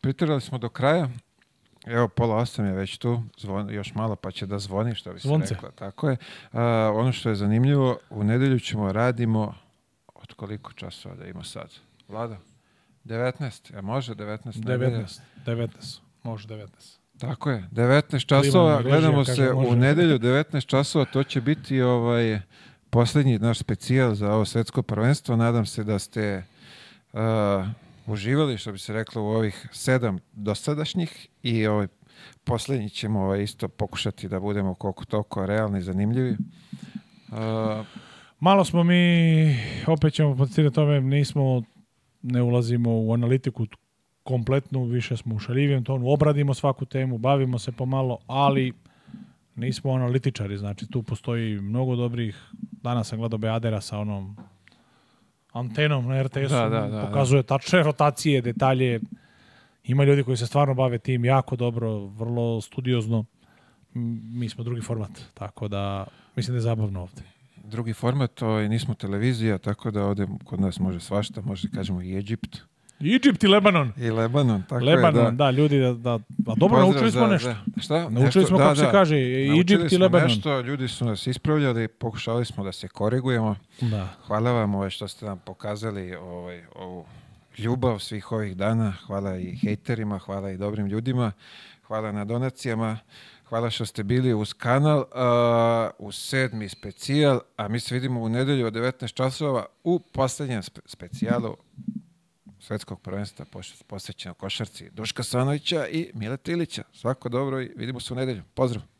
pritirali smo do kraja. Evo, pola osam je već tu, zvon, još malo pa će da zvoni, što bi se Zvonce. rekla. Tako je. E, ono što je zanimljivo, u nedelju ćemo radimo od koliko časova da ima sad? Vlada? 19, a može 19? 19, 19, može 19. Tako je, 19 časova, gledamo se u nedelju, 19 časova, to će biti ovaj poslednji naš specijal za ovo svetsko prvenstvo. Nadam se da ste uh, uživali, što bi se reklo, u ovih sedam dosadašnjih i ovaj poslednji ćemo ovaj, isto pokušati da budemo koliko toliko realni i zanimljivi. Uh, Malo smo mi, opet ćemo podcirati tome, nismo, ne ulazimo u analitiku kompletno više smo u šaljivijem tonu, obradimo svaku temu, bavimo se pomalo, ali nismo analitičari, znači tu postoji mnogo dobrih, danas sam gledao Beadera sa onom antenom na RTS-u, da, da, da, pokazuje da. tačne rotacije, detalje, ima ljudi koji se stvarno bave tim jako dobro, vrlo studiozno, mi smo drugi format, tako da mislim da je zabavno ovde. Drugi format, to ovaj, je, nismo televizija, tako da ovde kod nas može svašta, može da kažemo i Egipt, Iđipt i Lebanon. I Lebanon, tako Lebanon, je, da. da ljudi, da, da. A dobro, naučili smo da, nešto. Da. Šta? Naučili nešto, smo, kako da, se da. kaže, Iđipt i Lebanon. Nešto, ljudi su nas ispravljali, pokušali smo da se korigujemo. Da. Hvala vam ove ovaj, što ste nam pokazali ovaj, ovu ljubav svih ovih dana. Hvala i hejterima, hvala i dobrim ljudima, hvala na donacijama. Hvala što ste bili uz kanal, uh, u sedmi specijal, a mi se vidimo u nedelju od 19 časova u poslednjem spe specijalu svetskog prvenstva posvećeno košarci Duška Sanovića i Mileta Ilića. Svako dobro i vidimo se u nedelju. Pozdrav!